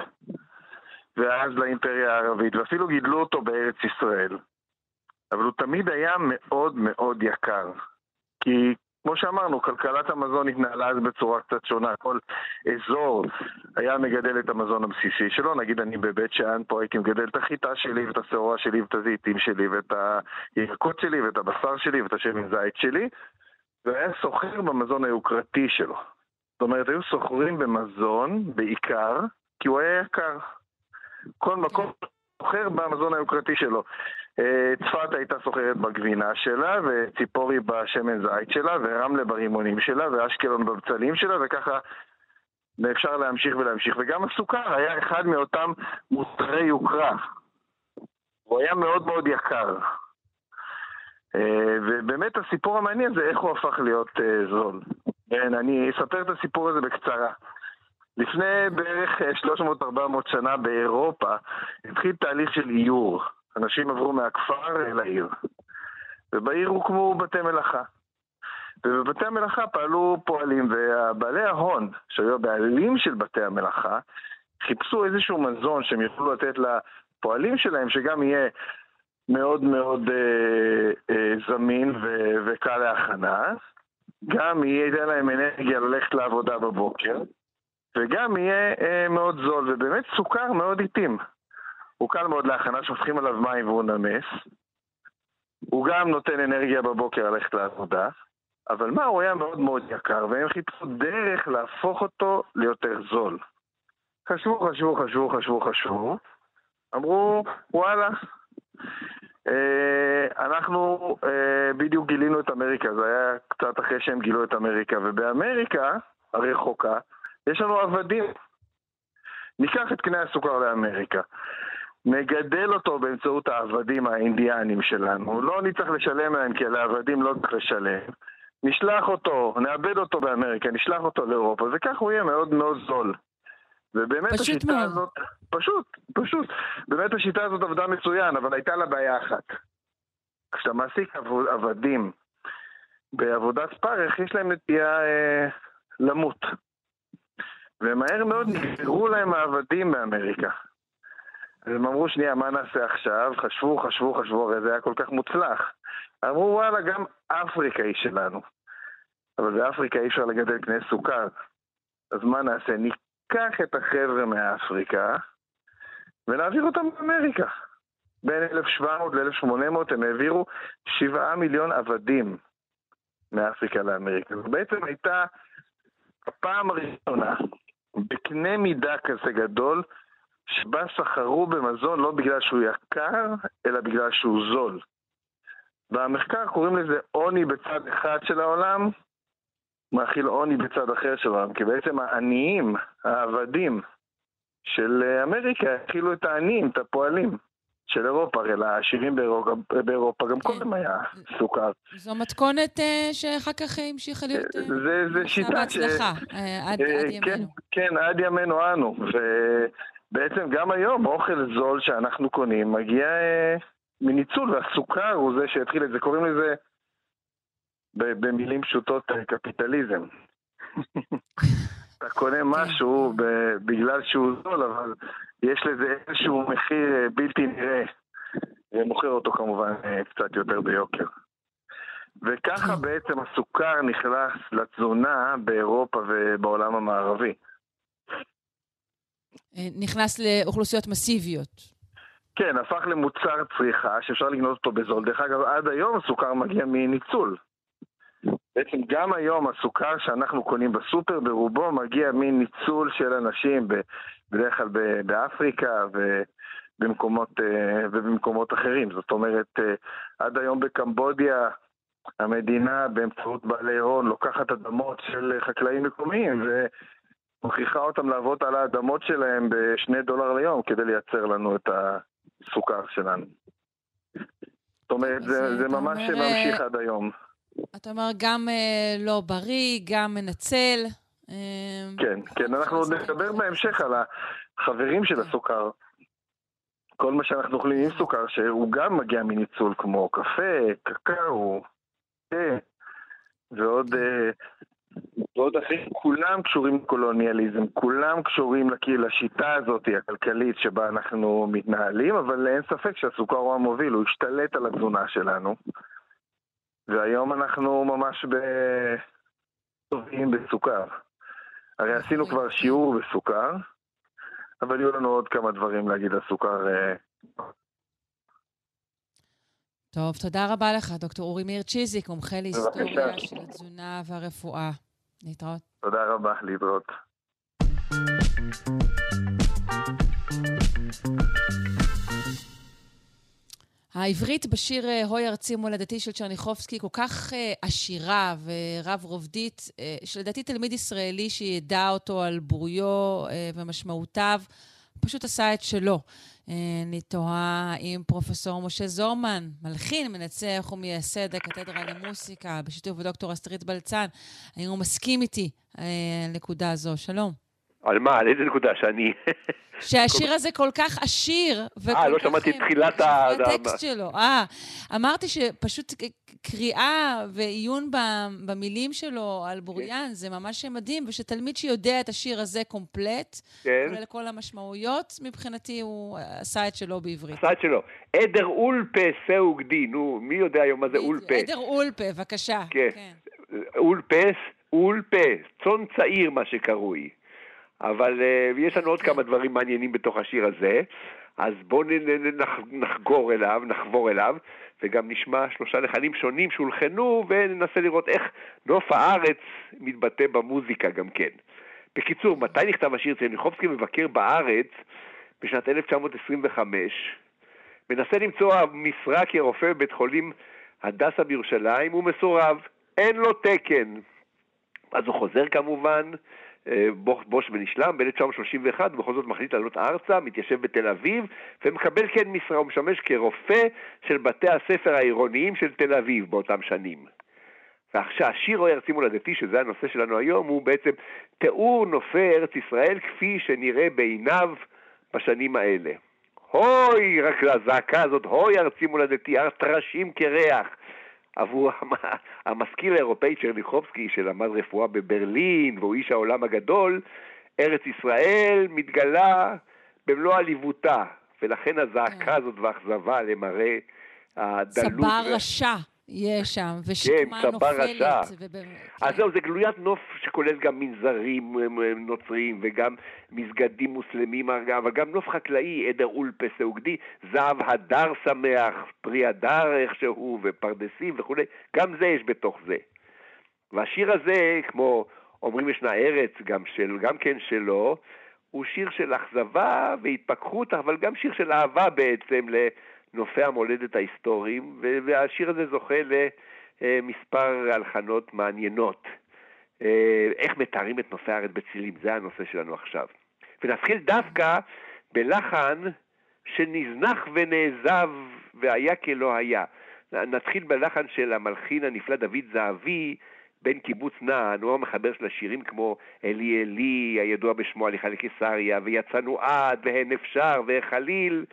ואז לאימפריה הערבית, ואפילו גידלו אותו בארץ ישראל. אבל הוא תמיד היה מאוד מאוד יקר. כי כמו שאמרנו, כלכלת המזון התנהלה אז בצורה קצת שונה. כל אזור היה מגדל את המזון הבסיסי שלו. נגיד אני בבית שאן פה הייתי מגדל את החיטה שלי ואת השעורה שלי ואת הזיתים שלי ואת הירקות שלי ואת הבשר שלי ואת השמן זית שלי, והיה סוחר במזון היוקרתי שלו. זאת אומרת, היו סוחרים במזון בעיקר, כי הוא היה יקר. כל מקום סוחר במזון היוקרתי שלו. אה, צפת הייתה סוחרת בגבינה שלה, וציפורי בשמן זית שלה, ורמלה ברימונים שלה, ואשקלון בבצלים שלה, וככה אפשר להמשיך ולהמשיך. וגם הסוכר היה אחד מאותם מוצרי יוקרה. הוא היה מאוד מאוד יקר. אה, ובאמת הסיפור המעניין זה איך הוא הפך להיות אה, זול. כן, אני אספר את הסיפור הזה בקצרה. לפני בערך 300-400 שנה באירופה התחיל תהליך של איור. אנשים עברו מהכפר אל העיר. ובעיר הוקמו בתי מלאכה. ובבתי המלאכה פעלו פועלים, ובעלי ההון, שהיו הבעלים של בתי המלאכה, חיפשו איזשהו מזון שהם יוכלו לתת לפועלים שלהם, שגם יהיה מאוד מאוד אה, אה, זמין ו- וקל להכנה, גם יהיה להם אנרגיה ללכת לעבודה בבוקר, וגם יהיה אה, מאוד זול, ובאמת סוכר מאוד איטים. הוא קל מאוד להכנה, שופכים עליו מים והוא נמס. הוא גם נותן אנרגיה בבוקר ללכת לעבודה, אבל מה, הוא היה מאוד מאוד יקר, והם חיפשו דרך להפוך אותו ליותר זול. חשבו, חשבו, חשבו, חשבו, חשבו, אמרו, וואלה, אה, אנחנו אה, בדיוק גילינו את אמריקה, זה היה קצת אחרי שהם גילו את אמריקה, ובאמריקה הרחוקה יש לנו עבדים. ניקח את קנה הסוכר לאמריקה. נגדל אותו באמצעות העבדים האינדיאנים שלנו. לא נצטרך לשלם להם כי על העבדים לא צריך לשלם. נשלח אותו, נאבד אותו באמריקה, נשלח אותו לאירופה, וכך הוא יהיה מאוד מאוד זול. ובאמת פשוט השיטה מאוד. הזאת, פשוט, פשוט. באמת השיטה הזאת עבדה מצוין, אבל הייתה לה בעיה אחת. כשאתה מעסיק עבוד- עבדים בעבודת פרך, יש להם נטייה אה, למות. ומהר מאוד נגזרו להם העבדים באמריקה. אז הם אמרו, שנייה, מה נעשה עכשיו? חשבו, חשבו, חשבו, הרי זה היה כל כך מוצלח. אמרו, וואלה, גם אפריקה היא שלנו. אבל באפריקה אי אפשר לגדל קנה סוכר. אז מה נעשה? ניקח את החבר'ה מאפריקה ונעביר אותם לאמריקה. בין 1700 ל-1800 הם העבירו 7 מיליון עבדים מאפריקה לאמריקה. זו בעצם הייתה הפעם הראשונה בקנה מידה כזה גדול שבה סחרו במזון לא בגלל שהוא יקר, אלא בגלל שהוא זול. במחקר קוראים לזה עוני בצד אחד של העולם, מאכיל עוני בצד אחר של העולם, כי בעצם העניים, העבדים של אמריקה, האכילו את העניים, את הפועלים של אירופה, הרי לעשירים באירופה, באירופה גם קודם היה סוכר. זו מתכונת אה, שאחר כך המשיכה להיות... אה, זה, זה עושה שיטה ש... בהצלחה, אה, עד אה, עד כן, ימינו. כן, עד ימינו אנו. ובעצם גם היום אוכל זול שאנחנו קונים מגיע אה, מניצול, והסוכר הוא זה שהתחיל את זה. קוראים לזה במילים פשוטות אה, קפיטליזם. אתה קונה משהו ב- בגלל שהוא זול, אבל יש לזה איזשהו מחיר אה, בלתי נראה, ומוכר אותו כמובן אה, קצת יותר ביוקר. וככה בעצם הסוכר נכנס לתזונה באירופה ובעולם המערבי. אה, נכנס לאוכלוסיות מסיביות. כן, הפך למוצר צריכה שאפשר לקנות אותו בזול. דרך אגב, עד היום הסוכר מגיע מניצול. בעצם גם היום הסוכר שאנחנו קונים בסופר ברובו מגיע מניצול של אנשים, בדרך כלל באפריקה ובמקומות, אה, ובמקומות אחרים. זאת אומרת, אה, עד היום בקמבודיה המדינה באמצעות בעלי הון לוקחת אדמות של חקלאים מקומיים ומכריחה אותם לעבוד על האדמות שלהם בשני דולר ליום כדי לייצר לנו את הסוכר שלנו. זאת אומרת, זה, זה ממש אומר, ממשיך עד היום. אתה אומר, גם אה, לא בריא, גם מנצל. אה, כן, כן, אנחנו עוד נדבר בהמשך על החברים של הסוכר. כל מה שאנחנו אוכלים עם סוכר, שהוא גם מגיע מניצול, כמו קפה, קקאו, תה, ועוד, אה, ועוד אחרים, כולם קשורים לקולוניאליזם, כולם קשורים לשיטה הזאת הכלכלית שבה אנחנו מתנהלים, אבל אין ספק שהסוכר הוא המוביל, הוא השתלט על התזונה שלנו. והיום אנחנו ממש טובים בסוכר. הרי עשינו כבר שיעור בסוכר, אבל יהיו לנו עוד כמה דברים להגיד על סוכר. אה, טוב, תודה רבה לך, דוקטור אורי מאיר צ'יזיק, מומחה להיסטוריה של התזונה והרפואה. להתראות. תודה רבה, להתראות. העברית בשיר אה, "הוי ארצי מולדתי" של צ'רניחובסקי כל כך אה, עשירה ורב-רובדית, אה, שלדעתי תלמיד ישראלי שידע אותו על בוריו ומשמעותיו, פשוט עשה את שלו. אני תוהה אם פרופסור משה זורמן, מלחין, מנצח ומייסד הקתדרה למוסיקה, בשיתוף ודוקטור אסטרית בלצן, האם הוא מסכים איתי על נקודה זו. שלום. על מה? על איזה נקודה? שאני... שהשיר הזה כל כך עשיר, אה, לא שמעתי את תחילת ה... הטקסט שלו. אה, אמרתי שפשוט קריאה ועיון במילים שלו על בוריאן זה ממש מדהים, ושתלמיד שיודע את השיר הזה קומפלט, כן. כולל כל המשמעויות, מבחינתי הוא עשה את שלו בעברית. עשה את שלו. עדר אולפה שאו גדי, נו, מי יודע היום מה זה אולפה? עדר אולפה, בבקשה. כן. כן. אולפה, אולפה, צאן צעיר מה שקרוי. אבל uh, יש לנו עוד כמה דברים מעניינים בתוך השיר הזה, אז בואו נחגור אליו, נחבור אליו, וגם נשמע שלושה לחנים שונים שהולחנו, וננסה לראות איך נוף הארץ מתבטא במוזיקה גם כן. בקיצור, מתי נכתב השיר? צלניחובסקי מבקר בארץ בשנת 1925, מנסה למצוא משרה כרופא בבית חולים הדסה בירושלים, הוא מסורב, אין לו תקן. אז הוא חוזר כמובן, אה, בוש ונשלם ב-1931, בכל זאת מחליט לעלות ארצה, מתיישב בתל אביב, ומקבל כן משרה, הוא משמש כרופא של בתי הספר העירוניים של תל אביב באותם שנים. ועכשיו, השיר אוי ארצי מולדתי, שזה הנושא שלנו היום, הוא בעצם תיאור נופי ארץ ישראל כפי שנראה בעיניו בשנים האלה. הוי, רק הזעקה הזאת, הוי ארצי מולדתי, הר טרשים קרח, עבור המשכיל האירופאי צ'רניחובסקי שלמד רפואה בברלין והוא איש העולם הגדול, ארץ ישראל מתגלה במלוא עליבותה, ולכן הזעקה כן. הזאת והאכזבה למראה הדלות... צבא רשע. יש שם, ושקמה כן, נופלת. כן. אז זהו, זה גלוית נוף שכולל גם מנזרים נוצריים וגם מסגדים מוסלמים, אבל גם נוף חקלאי, עדר אולפה סעוגדי, זהב הדר שמח, פרי הדר איכשהו, ופרדסים וכולי, גם זה יש בתוך זה. והשיר הזה, כמו אומרים ישנה ארץ, גם, של, גם כן שלו, הוא שיר של אכזבה והתפכחות, אבל גם שיר של אהבה בעצם נופי המולדת ההיסטוריים, והשיר הזה זוכה למספר הלחנות מעניינות. אה, איך מתארים את נופי הארץ בצילים, זה הנושא שלנו עכשיו. ונתחיל דווקא בלחן שנזנח ונעזב והיה כלא היה. נתחיל בלחן של המלחין הנפלא דוד זהבי, בן קיבוץ נען, הוא המחבר של השירים כמו אלי אלי, הידוע בשמו הליכה לקיסריה, ויצאנו עד, והן אפשר, וחליל,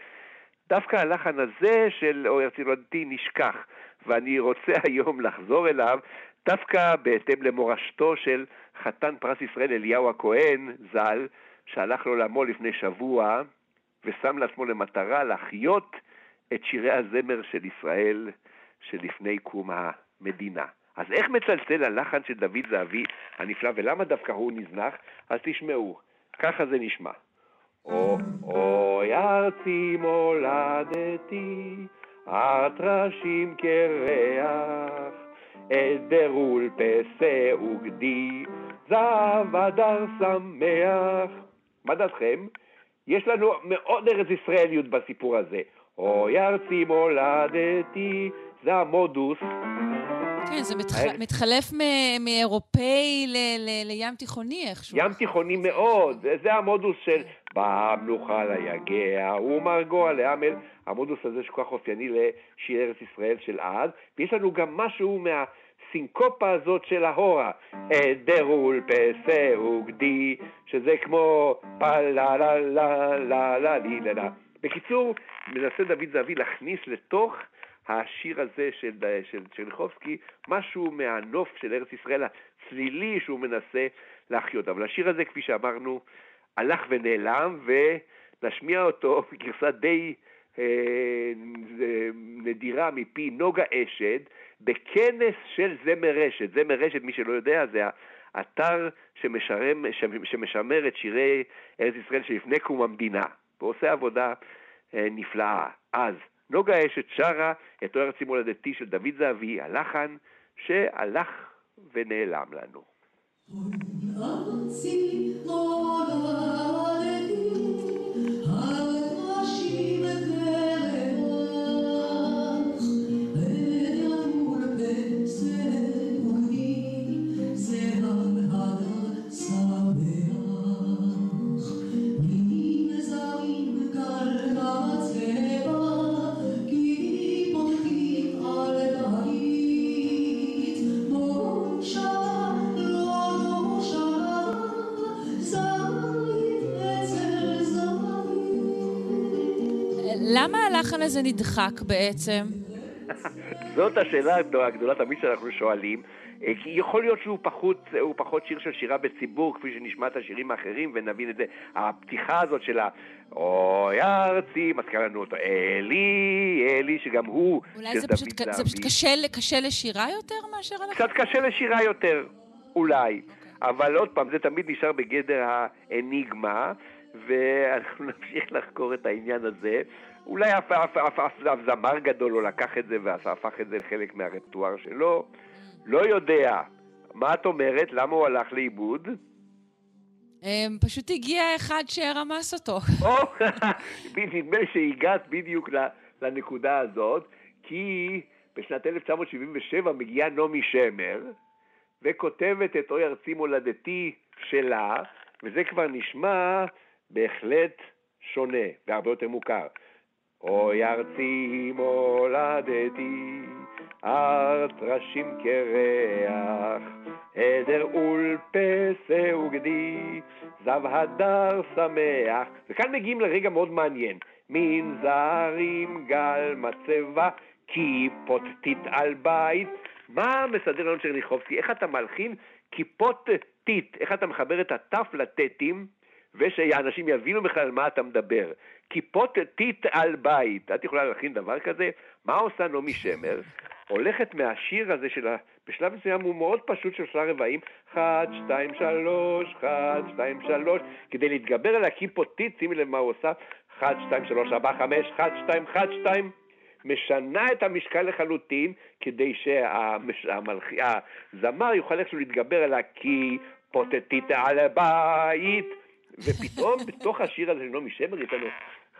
דווקא הלחן הזה של ארצי נולדתי נשכח, ואני רוצה היום לחזור אליו דווקא בהתאם למורשתו של חתן פרס ישראל אליהו הכהן ז"ל, שהלך לעולמו לפני שבוע ושם לעצמו למטרה להחיות את שירי הזמר של ישראל שלפני קום המדינה. אז איך מצלצל הלחן של דוד זהבי הנפלא, ולמה דווקא הוא נזנח? אז תשמעו, ככה זה נשמע. אוי ארצי מולדתי, הטרשים קרח, עדר ולפסה וגדי, זב הדר שמח. מה דעתכם? יש לנו מאוד ארץ ישראליות בסיפור הזה. אוי ארצי מולדתי, זה המודוס כן, זה מתחלף מאירופאי לים תיכוני איכשהו. ים תיכוני מאוד, זה המודוס של במלוכה ליגע ומרגוע לעמל, המודוס הזה שכל כך אופייני לשיר ארץ ישראל של אז, ויש לנו גם משהו מה... הסינקופה הזאת של ההורה, דרול פסה וגדי, שזה כמו פה לה לה לה לה לה לה לה. בקיצור, מנסה דוד זהבי להכניס לתוך השיר הזה של, של צ'רניחובסקי, משהו מהנוף של ארץ ישראל הצלילי שהוא מנסה להחיות. אבל השיר הזה, כפי שאמרנו, הלך ונעלם, ונשמיע אותו בגרסה די נדירה מפי נוגה אשד בכנס של זמר רשת. זמר רשת, מי שלא יודע, זה האתר שמשרם, שמשמר את שירי ארץ ישראל שלפני קום המדינה, ועושה עבודה נפלאה. אז נוגה אשת שרה את ארצי מולדתי של דוד זהבי, הלחן שהלך ונעלם לנו. ארצי למה הלחן הזה נדחק בעצם? זאת השאלה הגדולה תמיד שאנחנו שואלים. אה, יכול להיות שהוא פחות, פחות שיר של שירה בציבור, כפי שנשמע את השירים האחרים, ונבין את זה. הפתיחה הזאת של ה... אוי ארצי, מזכיר לנו אותו, אלי, אלי, שגם הוא אולי זה פשוט, זה פשוט קשה, קשה לשירה יותר מאשר? קצת קשה לשירה יותר, אולי. Okay. אוקיי. אבל עוד פעם, זה תמיד נשאר בגדר האניגמה, ואנחנו נמשיך לחקור את העניין הזה. אולי אף, אף, אף, אף, אף זמר גדול לא לקח את זה והפך את זה לחלק מהרפטואר שלו. לא יודע. מה את אומרת? למה הוא הלך לאיבוד? אמ, פשוט הגיע אחד שרמס אותו. נדמה לי שהגעת בדיוק לנקודה הזאת, כי בשנת 1977 מגיעה נעמי שמר, וכותבת את אוי ארצי מולדתי שלה, וזה כבר נשמע בהחלט שונה והרבה יותר מוכר. אוי ארצי מולדתי, ארץ ראשים קרח, עדר אולפסה וגדי, זב הדר שמח. וכאן מגיעים לרגע מאוד מעניין. מנזרים גל מצבה, כיפות טיט על בית. מה מסדר לנו צ'רניחובסקי? איך אתה מלחין כיפות טיט? איך אתה מחבר את התף לטטים? ושאנשים יבינו בכלל על מה אתה מדבר. כיפות טיט על בית, את יכולה להכין דבר כזה? מה עושה נעמי שמר? הולכת מהשיר הזה של ה... בשלב מסוים הוא מאוד פשוט של שלושה רבעים, אחת, שתיים, שלוש, אחת, שתיים, שלוש, כדי להתגבר על הכיפוטית, שימי לב מה הוא עושה, אחת, שתיים, שלוש, ארבע, חמש, אחת, שתיים, אחת, שתיים, משנה את המשקל לחלוטין, כדי שהזמר יוכל איכשהו להתגבר על הכיפוטטית על הבית. ופתאום בתוך השיר הזה של נעמי שמר יש לנו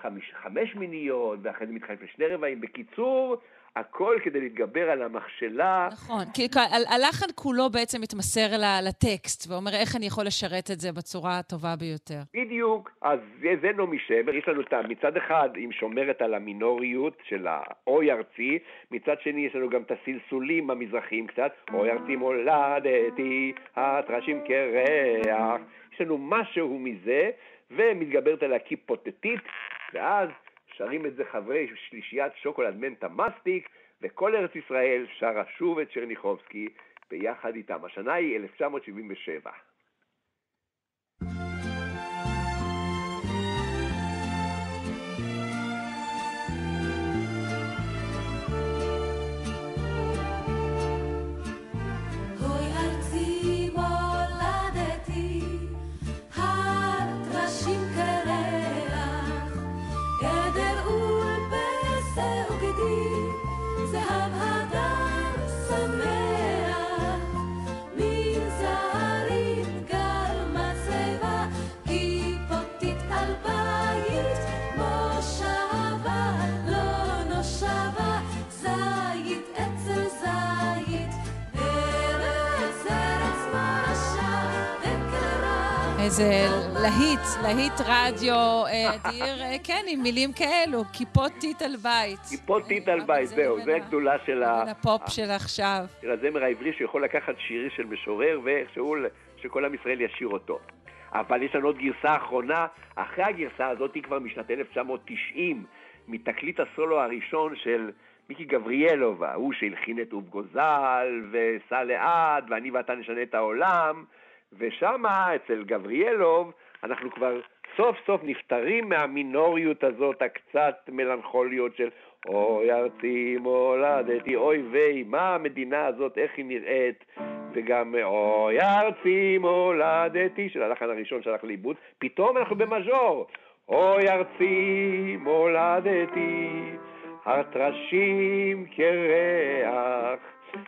חמש, חמש מיניות, ואחרי זה מתחלף לשני רבעים. בקיצור, הכל כדי להתגבר על המכשלה. נכון, כי הלחן כולו בעצם מתמסר לטקסט, ואומר איך אני יכול לשרת את זה בצורה הטובה ביותר. בדיוק, אז זה, זה נעמי שמר, יש לנו את מצד אחד, היא שומרת על המינוריות של האוי ארצי, מצד שני יש לנו גם את הסלסולים המזרחיים קצת, אוי ארצי מולדתי, הטרשים קרח. יש לנו משהו מזה, ומתגברת על הקיפוטטית, ואז שרים את זה חברי שלישיית שוקולד מנטה מסטיק, וכל ארץ ישראל שרה שוב את צ'רניחובסקי ביחד איתם. השנה היא 1977. איזה להיט, להיט רדיו אה, אדיר, אה, כן, עם מילים כאלו, כיפות טיט על בית. כיפות טיט על בית, זהו, זה הגדולה של ה... הפופ של עכשיו. של הזמר העברי שיכול לקחת שירי של משורר ואיכשהו שכל עם ישראל ישיר אותו. אבל יש לנו עוד גרסה אחרונה, אחרי הגרסה הזאת היא כבר משנת 1990, מתקליט הסולו הראשון של מיקי גבריאלוב, ההוא שהלחין את אוב גוזל, וסע לאט, ואני ואתה נשנה את העולם. ושם, אצל גבריאלוב, אנחנו כבר סוף סוף נפטרים מהמינוריות הזאת, הקצת מלנכוליות של אוי ארצי מולדתי, אוי ויי, מה המדינה הזאת, איך היא נראית, וגם אוי ארצי מולדתי, של הלחן הראשון שהלך לאיבוד, פתאום אנחנו במז'ור. אוי ארצי מולדתי, הטרשים קרח,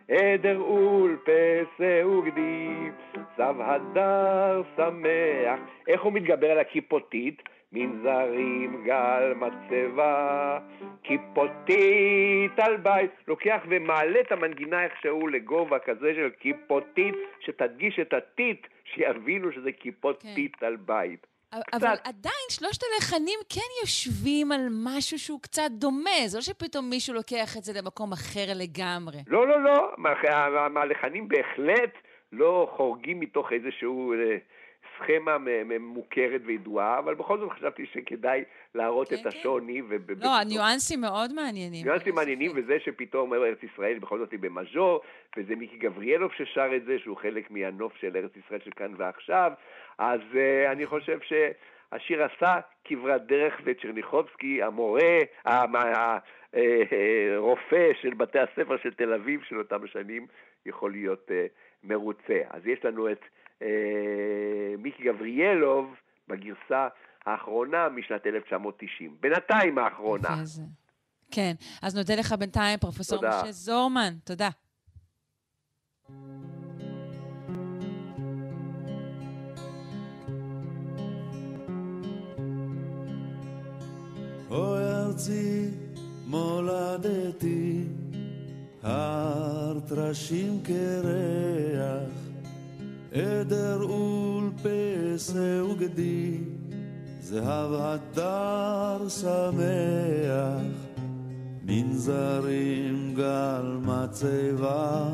עדר אול פסה וגדי, צב הדר שמח. איך הוא מתגבר על הקיפוטית? מנזרים גל מצבה, קיפוטית על בית. לוקח ומעלה את המנגינה איכשהו לגובה כזה של קיפוטית, שתדגיש את הטיט, שיבינו שזה קיפוטית כן. על בית. אבל עדיין שלושת הלחנים כן יושבים על משהו שהוא קצת דומה, זה לא שפתאום מישהו לוקח את זה למקום אחר לגמרי. לא, לא, לא, הלחנים בהחלט לא חורגים מתוך איזשהו אה, סכמה מוכרת וידועה, אבל בכל זאת חשבתי שכדאי להראות כן, את השוני. כן. וב- לא, הניואנסים מאוד מעניינים. ניואנסים מעניינים, וזה שפתאום ארץ ישראל בכל זאת היא במז'ור, וזה מיקי גבריאלוב ששר את זה, שהוא חלק מהנוף של ארץ ישראל של כאן ועכשיו, אז uh, אני חושב שהשיר עשה כברת דרך, וצ'רניחובסקי, המורה, הרופא אה, של בתי הספר של תל אביב של אותם השנים, יכול להיות uh, מרוצה. אז יש לנו את אה, מיקי גבריאלוב בגרסה האחרונה משנת 1990. בינתיים האחרונה. כן, אז נודה לך בינתיים, פרופסור תודה. משה זורמן. תודה. אוי ארצי מולדתי, הר טרשים קרח עדר ולפסה וגדי, זהב הדר שמח, מנזרים גל מצבה,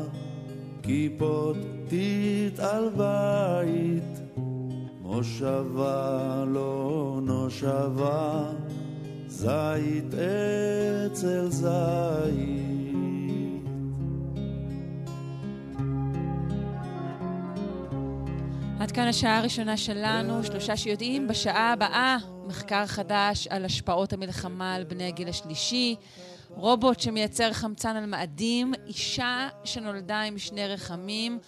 כיפות טיט על בית, מושבה לא נושבה, זית אצל זית. עד כאן השעה הראשונה שלנו, שלושה שיודעים. בשעה הבאה, מחקר חדש על השפעות המלחמה על בני הגיל השלישי, רובוט שמייצר חמצן על מאדים, אישה שנולדה עם שני רחמים,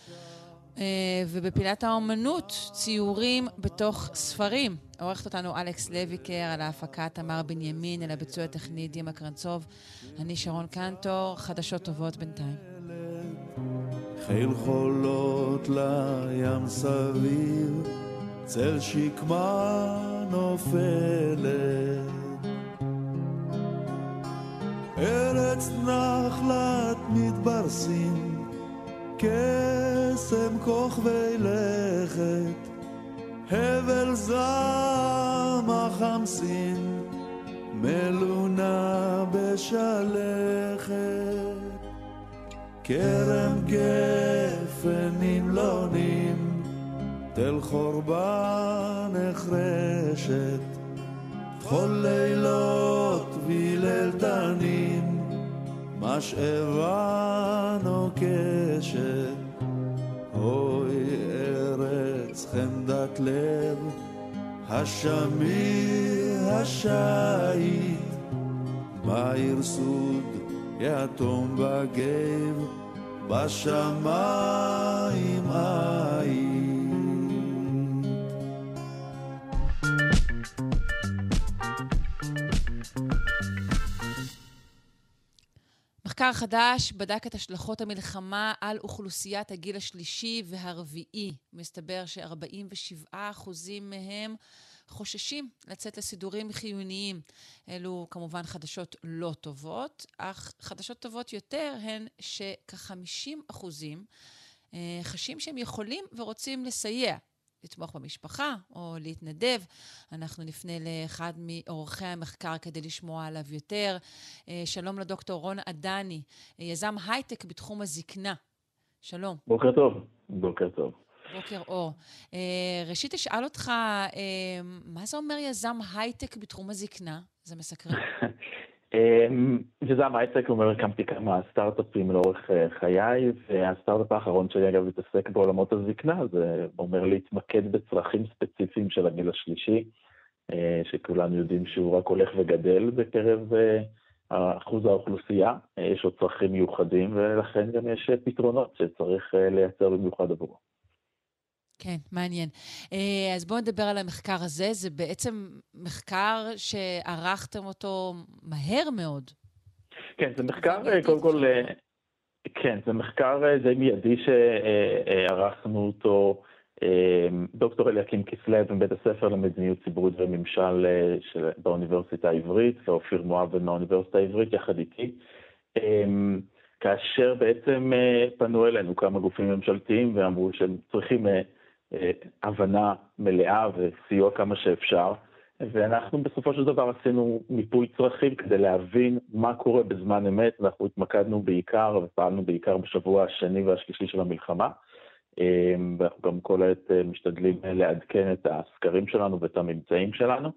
אה, ובפילת האומנות, ציורים בתוך ספרים. עורכת אותנו אלכס לויקר, על ההפקה תמר בנימין, על הביצוע הטכני דימה קרנצוב. אני שרון קנטור, חדשות טובות בינתיים. חיל חולות לים סביב, צל שקמה נופלת. ארץ נחלת מתברסים, קסם כוכבי לכת, הבל זעם החמסין, מלונה בשלכת. כרם גפן נמלונים, תל חורבה נחרשת, כל לילות וליל תנים, משאבה נוקשת. אוי ארץ חמדת לב, השמיר השייט, בעיר סוד יתום בגב, בשמיים היית. מחקר חדש בדק את השלכות המלחמה על אוכלוסיית הגיל השלישי והרביעי. מסתבר ש-47% מהם חוששים לצאת לסידורים חיוניים. אלו כמובן חדשות לא טובות, אך חדשות טובות יותר הן שכ-50 אחוזים אה, חשים שהם יכולים ורוצים לסייע. לתמוך במשפחה או להתנדב. אנחנו נפנה לאחד מאורחי המחקר כדי לשמוע עליו יותר. אה, שלום לדוקטור רון עדני, יזם הייטק בתחום הזקנה. שלום. בוקר טוב. בוקר טוב. בוקר אור. אה, ראשית אשאל אותך, אה, מה זה אומר יזם הייטק בתחום הזקנה? זה מסקרן. אה, יזם הייטק אומר, הקמתי כמה סטארט-אפים לאורך חיי, והסטארט-אפ האחרון שלי אגב מתעסק בעולמות הזקנה, זה אומר להתמקד בצרכים ספציפיים של הגיל השלישי. שכולנו יודעים שהוא רק הולך וגדל בקרב אחוז האוכלוסייה, יש עוד צרכים מיוחדים, ולכן גם יש פתרונות שצריך לייצר במיוחד עבורו. כן, מעניין. אה, אז בואו נדבר על המחקר הזה. זה בעצם מחקר שערכתם אותו מהר מאוד. כן, זה מחקר, אה, קודם כל, אה, כן, זה מחקר די מיידי שערכנו אותו. דוקטור אליקים כסלו מבית הספר למדיניות ציבורית וממשל באוניברסיטה העברית, ואופיר מואב מהאוניברסיטה העברית יחד איתי. כאשר בעצם פנו אלינו כמה גופים ממשלתיים ואמרו שהם צריכים הבנה מלאה וסיוע כמה שאפשר. ואנחנו בסופו של דבר עשינו מיפוי צרכים כדי להבין מה קורה בזמן אמת, אנחנו התמקדנו בעיקר ופעלנו בעיקר בשבוע השני והשלישי של המלחמה. אה, ואנחנו גם כל העת אה, משתדלים לעדכן את הסקרים שלנו ואת הממצאים שלנו.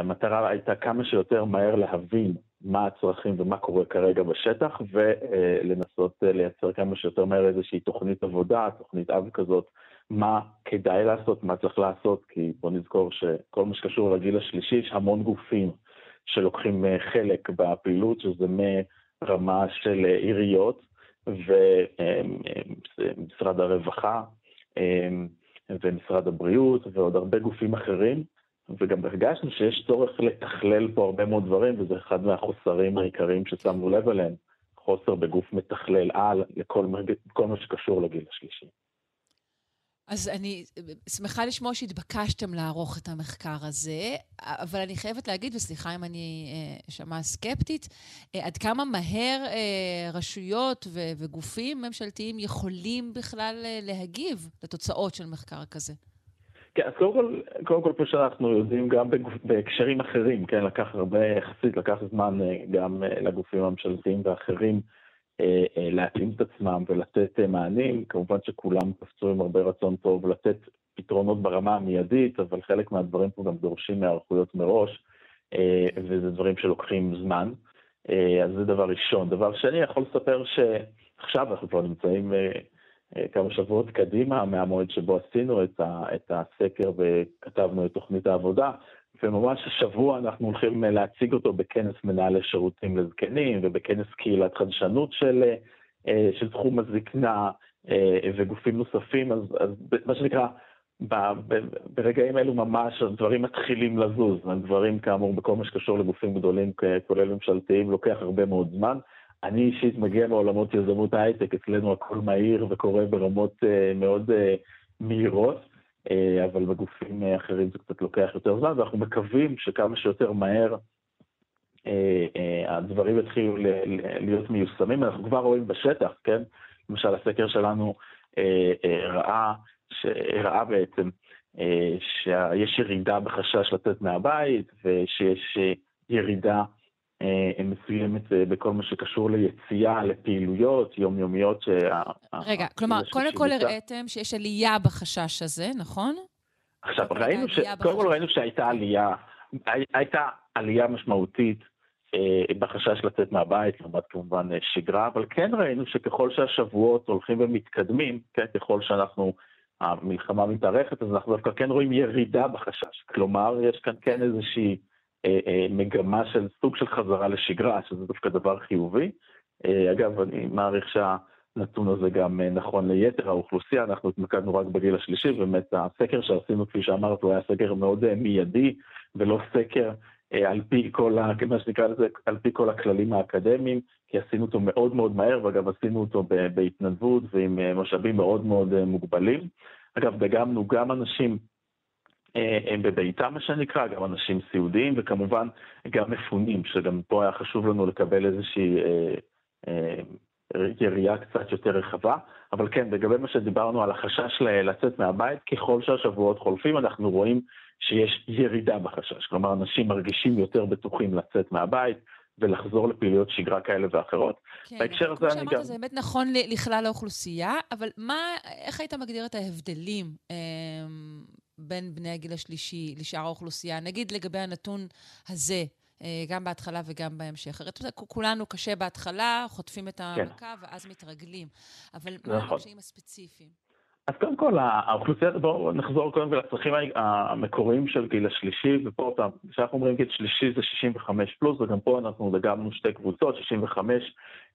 המטרה הייתה כמה שיותר מהר להבין מה הצרכים ומה קורה כרגע בשטח, ולנסות לייצר כמה שיותר מהר איזושהי תוכנית עבודה, תוכנית אב כזאת, מה כדאי לעשות, מה צריך לעשות, כי בוא נזכור שכל מה שקשור לגיל השלישי, יש המון גופים שלוקחים אה, חלק בפעילות, שזה מרמה של אה, עיריות ומשרד הרווחה ומשרד הבריאות ועוד הרבה גופים אחרים, וגם הרגשנו שיש צורך לתכלל פה הרבה מאוד דברים, וזה אחד מהחוסרים העיקריים ששמנו לב אליהם, חוסר בגוף מתכלל על לכל מה שקשור לגיל השלישי. אז אני שמחה לשמוע שהתבקשתם לערוך את המחקר הזה, אבל אני חייבת להגיד, וסליחה אם אני אשמע אה, סקפטית, אה, עד כמה מהר אה, רשויות וגופים ממשלתיים יכולים בכלל אה, להגיב לתוצאות של מחקר כזה? כן, אז קודם כל, קודם כל, כמו שאנחנו יודעים, גם בהקשרים אחרים, כן, לקח הרבה, יחסית לקח זמן אה, גם אה, לגופים הממשלתיים ואחרים. אה, אה, להתאים את עצמם ולתת אה, מענים. כמובן שכולם קפצו עם הרבה רצון טוב לתת פתרונות ברמה המיידית, אבל חלק מהדברים פה גם דורשים היערכויות מראש, וזה דברים שלוקחים זמן. אז זה דבר ראשון. דבר שני, יכול לספר שעכשיו אנחנו כבר נמצאים כמה שבועות קדימה מהמועד שבו עשינו את הסקר וכתבנו את תוכנית העבודה, וממש השבוע אנחנו הולכים אה, להציג אותו בכנס מנהלי שירותים לזקנים ובכנס קהילת חדשנות של, אה, אה, של תחום הזקנה וגופים נוספים, אז, אז מה שנקרא, ב, ב, ברגעים אלו ממש הדברים מתחילים לזוז, הדברים כאמור בכל מה שקשור לגופים גדולים, כולל ממשלתיים, לוקח הרבה מאוד זמן. אני אישית מגיע מעולמות יזמות ההייטק, אצלנו הכל מהיר וקורה ברמות מאוד מהירות. אה, אבל בגופים אה, אחרים זה קצת לוקח יותר זמן, ואנחנו מקווים שכמה שיותר מהר אה, הדברים יתחילו להיות מיושמים. אנחנו כבר רואים בשטח, כן? למשל, הסקר שלנו ראה, ראה בעצם שיש ירידה בחשש לצאת מהבית, ושיש ירידה מסוימת אה, בכל מה שקשור ליציאה, לפעילויות יומיומיות. שה... רגע, כלומר, קודם כל הראיתם שיש עלייה בחשש הזה, נכון? עכשיו, ראינו ש... קודם כל ראינו שהייתה עלייה, הייתה עלייה משמעותית אה, בחשש לצאת מהבית, לעומת כמובן שגרה, אבל כן ראינו שככל שהשבועות הולכים ומתקדמים, כן, ככל שאנחנו, המלחמה מתארכת, אז אנחנו דווקא כן רואים ירידה בחשש. כלומר, יש כאן כן איזושהי... אה, אה, מגמה של סוג של חזרה לשגרה, שזה דווקא דבר חיובי. אה, אגב, אני מעריך שהנתון הזה גם נכון ליתר האוכלוסייה, אנחנו התמקדנו רק בגיל השלישי, ובאמת הסקר שעשינו, כפי שאמרת, הוא היה סקר מאוד מיידי, ולא סקר על פי כל, ה, מה שנקרא לזה, על פי כל הכללים האקדמיים, כי עשינו אותו מאוד מאוד מהר, ואגב עשינו אותו בהתנדבות ועם משאבים מאוד מאוד מוגבלים. אגב, דגמנו גם אנשים הם בביתם, מה שנקרא, גם אנשים סיעודיים, וכמובן גם מפונים, שגם פה היה חשוב לנו לקבל איזושהי אה, אה, יריעה קצת יותר רחבה. אבל כן, לגבי מה שדיברנו על החשש לצאת מהבית, ככל שהשבועות חולפים, אנחנו רואים שיש ירידה בחשש. כלומר, אנשים מרגישים יותר בטוחים לצאת מהבית. ולחזור לפעילויות שגרה כאלה ואחרות. כן, בהקשר הזה אני גם... זה באמת נכון לכלל האוכלוסייה, אבל מה, איך היית מגדיר את ההבדלים אה, בין בני הגיל השלישי לשאר האוכלוסייה? נגיד לגבי הנתון הזה, אה, גם בהתחלה וגם בהמשך. הרי כולנו קשה בהתחלה, חוטפים את המכה כן. ואז מתרגלים. אבל נכון. מה הקשיים הספציפיים? אז קודם כל, האוכלוסייה, בואו נחזור קודם כל לצרכים המקוריים של גיל השלישי, ופה אותם, כשאנחנו אומרים גיל שלישי זה 65 פלוס, וגם פה אנחנו דגמנו שתי קבוצות, 65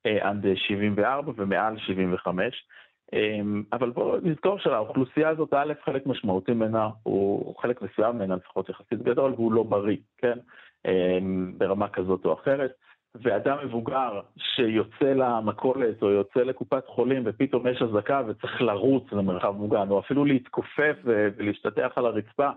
אה, עד 74 ומעל 75. אמ, אבל בואו נזכור שהאוכלוסייה הזאת, א', חלק משמעותי ממנה, הוא חלק מסוים ממנה, לפחות יחסית גדול, והוא לא בריא, כן? אמ, ברמה כזאת או אחרת. ואדם מבוגר שיוצא למכולת או יוצא לקופת חולים ופתאום יש אזעקה וצריך לרוץ למרחב מוגן, או אפילו להתכופף ולהשתטח על הרצפה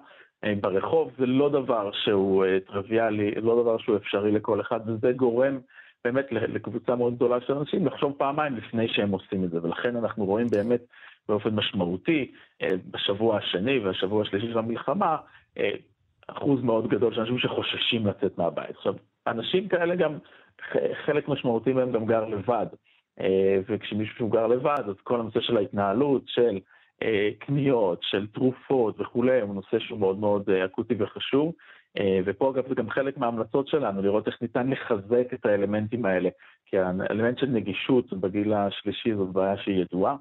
אה, ברחוב, זה לא דבר שהוא אה, טריוויאלי, לא דבר שהוא אפשרי לכל אחד, וזה גורם באמת לקבוצה מאוד גדולה של אנשים לחשוב פעמיים לפני שהם עושים את זה, ולכן אנחנו רואים באמת באופן משמעותי אה, בשבוע השני והשבוע השלישי של המלחמה, אחוז מאוד גדול של אנשים שחוששים לצאת מהבית. עכשיו, אנשים כאלה גם חלק משמעותי מהם גם גר לבד. אה, וכשמישהו גר לבד, אז כל הנושא של ההתנהלות, של אה, קניות, של תרופות וכולי, הוא נושא שהוא מאוד מאוד אה, אקוטי וחשוב. ופה אגב זה גם חלק מההמלצות שלנו, לראות איך ניתן לחזק את האלמנטים האלה. כי האלמנט של נגישות בגיל השלישי זאת בעיה שהיא ידועה,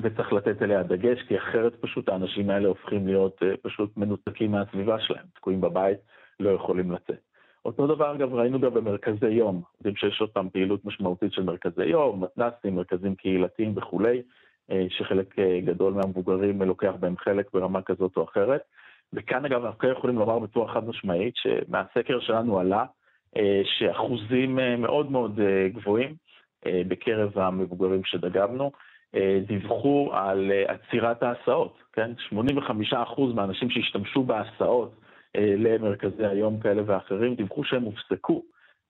וצריך לתת אליה דגש, כי אחרת פשוט האנשים האלה הופכים להיות פשוט מנותקים מהסביבה שלהם, תקועים בבית, לא יכולים לצאת. אותו דבר אגב ראינו גם במרכזי יום, יודעים שיש עוד פעם פעילות משמעותית של מרכזי יום, מתנ"סים, מרכזים קהילתיים וכולי, אה, שחלק אה, גדול מהמבוגרים לוקח בהם חלק ברמה כזאת או אחרת. וכאן אגב אנחנו כן יכולים לומר בצורה חד משמעית שמהסקר שלנו עלה אה, שאחוזים מאוד מאוד גבוהים בקרב המבוגרים שדגמנו, דיווחו על עצירת ההסעות, כן? 85% מהאנשים שהשתמשו בהסעות אה, למרכזי היום כאלה ואחרים, דיווחו שהם הופסקו,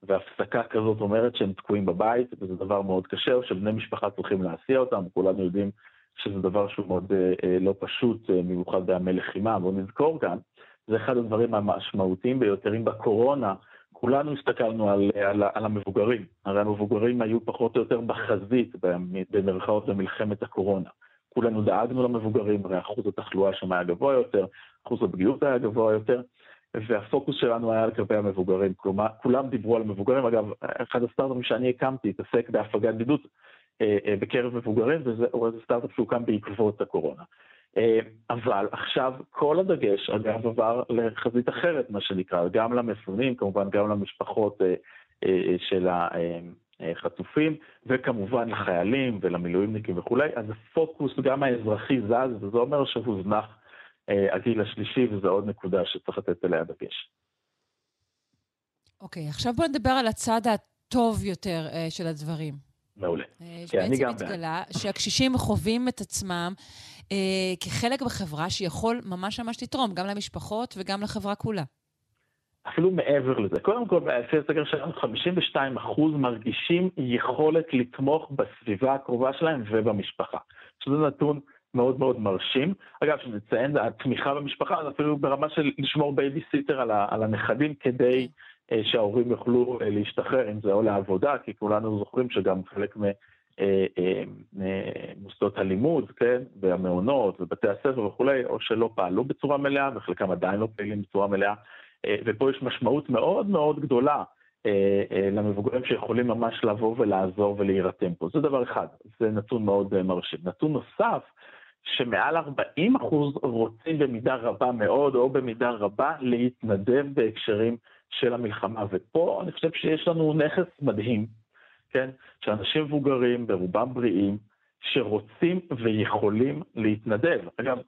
והפסקה כזאת אומרת שהם תקועים בבית, וזה דבר מאוד קשה, או שבני משפחה צריכים להסיע אותם, כולנו יודעים שזה דבר שהוא מאוד אה, אה, לא פשוט, במיוחד בימי לחימה. בואו נזכור כאן, זה אחד הדברים המשמעותיים ביותר. אם בקורונה כולנו הסתכלנו על, על, על המבוגרים, הרי המבוגרים היו פחות או יותר בחזית, במרכאות, במלחמת הקורונה. כולנו דאגנו למבוגרים, הרי אחוז התחלואה שם היה גבוה יותר, אחוז הפגיעות היה גבוה יותר, והפוקוס שלנו היה קווי המבוגרים. כלומר, כולם דיברו על מבוגרים. אגב, אחד הסטארט-אפים שאני הקמתי התעסק בהפגת אה, אה, בקרב מבוגרים, וזה סטארט-אפ שהוקם בעקבות הקורונה. אה, אבל עכשיו כל הדגש, אגב, עבר לחזית אחרת, מה שנקרא, גם למפונים, כמובן גם למשפחות של החטופים, וכמובן לחיילים ולמילואימניקים וכולי, אז הפוקוס גם האזרחי זז, וזה אומר שהוזנח אה, הגיל השלישי, וזו עוד נקודה שצריך לתת אליה דגש. אוקיי, okay, עכשיו בואו נדבר על הצד הטוב יותר של הדברים. מעולה. כן, גם... שבעצם התגלה שהקשישים חווים את עצמם אה, כחלק בחברה שיכול ממש ממש לתרום, גם למשפחות וגם לחברה כולה. אפילו מעבר לזה. קודם כל, לפי הסקר שלנו, 52% מרגישים יכולת לתמוך בסביבה הקרובה שלהם ובמשפחה. שזה נתון מאוד מאוד מרשים. אגב, שנציין, התמיכה במשפחה, זה אפילו ברמה של לשמור בייביסיטר על, על הנכדים כדי אה, שההורים יוכלו אה, להשתחרר, אם זה או לעבודה, כי כולנו זוכרים שגם חלק ממוסדות אה, הלימוד, כן, והמעונות ובתי הספר וכולי, או שלא פעלו בצורה מלאה, וחלקם עדיין לא פעילים בצורה מלאה. ופה יש משמעות מאוד מאוד גדולה למבוגרים שיכולים ממש לבוא ולעזור ולהירתם פה. זה דבר אחד, זה נתון מאוד מרשים. נתון נוסף, שמעל 40 אחוז רוצים במידה רבה מאוד, או במידה רבה, להתנדב בהקשרים של המלחמה. ופה אני חושב שיש לנו נכס מדהים, כן? שאנשים מבוגרים, ברובם בריאים, שרוצים ויכולים להתנדב. אגב,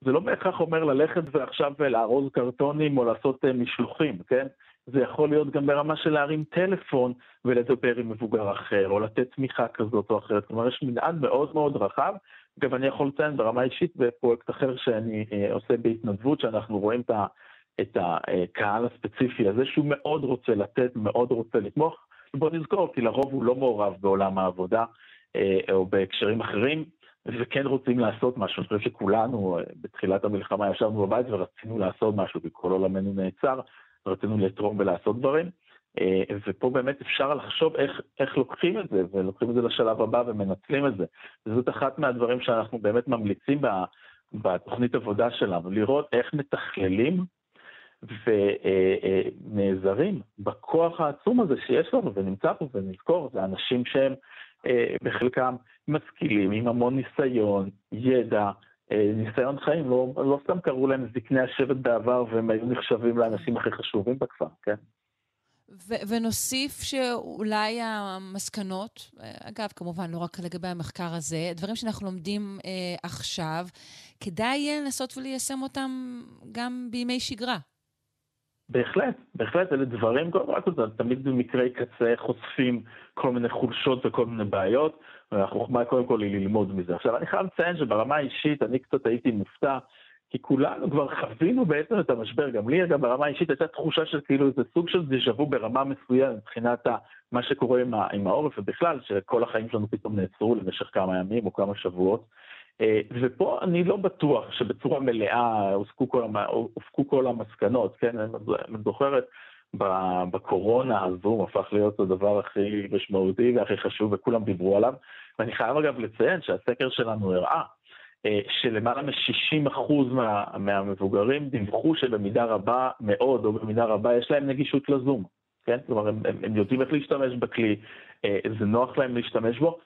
זה לא בהכרח אומר ללכת ועכשיו לארוז קרטונים או לעשות אה, משלוחים, כן? זה יכול להיות גם ברמה של להרים טלפון ולדבר עם מבוגר אחר, או לתת תמיכה כזאת או אחרת. כלומר, יש מנעד מאוד מאוד רחב, אגב, אני יכול לציין ברמה אישית בפרויקט אחר שאני אה, עושה בהתנדבות, שאנחנו רואים את, ה, את הקהל הספציפי הזה, שהוא מאוד רוצה לתת, מאוד רוצה לתמוך. בוא נזכור, כי לרוב הוא לא מעורב בעולם העבודה אה, או בהקשרים אחרים, וכן רוצים לעשות משהו. אני חושב שכולנו אה, בתחילת המלחמה ישבנו בבית ורצינו לעשות משהו, כי כל עולמנו נעצר, רצינו לתרום ולעשות דברים. אה, ופה באמת אפשר לחשוב איך, איך לוקחים את זה, ולוקחים את זה לשלב הבא ומנצלים את זה. וזאת אחת מהדברים שאנחנו באמת ממליצים בתוכנית עבודה שלנו, לראות איך מתכללים ונעזרים בכוח העצום הזה שיש לנו, ונמצא פה, ונזכור, זה אנשים שהם בחלקם משכילים, עם המון ניסיון, ידע, ניסיון חיים, לא, לא סתם קראו להם זקני השבט בעבר והם היו נחשבים לאנשים הכי חשובים בכפר, כן? ו- ונוסיף שאולי המסקנות, אגב, כמובן, לא רק לגבי המחקר הזה, דברים שאנחנו לומדים אה, עכשיו, כדאי לנסות וליישם אותם גם בימי שגרה. בהחלט, בהחלט, אלה דברים, תמיד במקרי קצה חושפים כל מיני חולשות וכל מיני בעיות, והחוכמה קודם כל היא ללמוד מזה. עכשיו, אני חייב לציין שברמה האישית, אני קצת הייתי מופתע כי כולנו כבר חווינו בעצם את המשבר, גם לי אגב ברמה האישית הייתה תחושה של כאילו זה סוג של דז'ה וו ברמה מסוימת מבחינת מה שקורה עם העורף ובכלל, שכל החיים שלנו פתאום נעצרו למשך כמה ימים או כמה שבועות. אה, ופה אני לא בטוח שבצורה מלאה הופקו כל, הופקו כל המסקנות, כן, אני זוכרת בקורונה הזום הפך להיות הדבר הכי משמעותי והכי חשוב וכולם דיברו עליו, ואני חייב אגב לציין שהסקר שלנו הראה אה, שלמעלה מ-60% מה, מהמבוגרים דיווחו שבמידה רבה מאוד, או במידה רבה, יש להם נגישות לזום. כן? כלומר, הם, הם, הם יודעים איך להשתמש בכלי, אה, זה נוח להם להשתמש בו,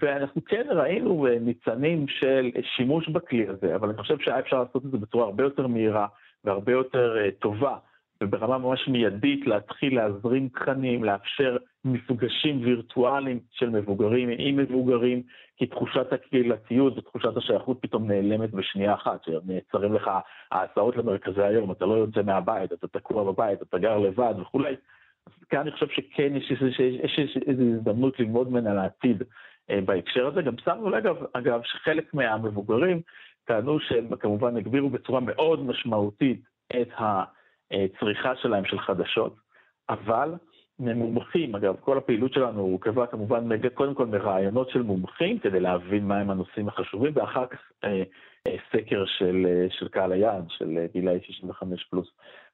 ואנחנו כן ראינו אה, ניצנים של שימוש בכלי הזה, אבל אני חושב שהיה אפשר לעשות את זה בצורה הרבה יותר מהירה והרבה יותר טובה. וברמה ממש מיידית להתחיל להזרים תכנים, לאפשר מפגשים וירטואליים של מבוגרים עם מבוגרים, כי תחושת הקהילתיות ותחושת השייכות פתאום נעלמת בשנייה אחת, שנעצרים לך ההסעות למרכזי היום, אתה לא יוצא מהבית, אתה תקוע בבית, אתה גר לבד וכולי. אז כאן אני חושב שכן יש, יש, איזו הזדמנות ללמוד ממנה לעתיד אה, בהקשר הזה. גם שמנו לב, אגב, שחלק מהמבוגרים טענו שהם כמובן הגבירו בצורה מאוד משמעותית את. הצריכה שלהם של חדשות, אבל ממומחים, אגב, כל הפעילות שלנו הורכבה כמובן קודם כל מרעיונות של מומחים כדי להבין מהם הנושאים החשובים, ואחר כך אה, אה, סקר של, אה, של קהל היעד, של אה, גילאי 65 פלוס.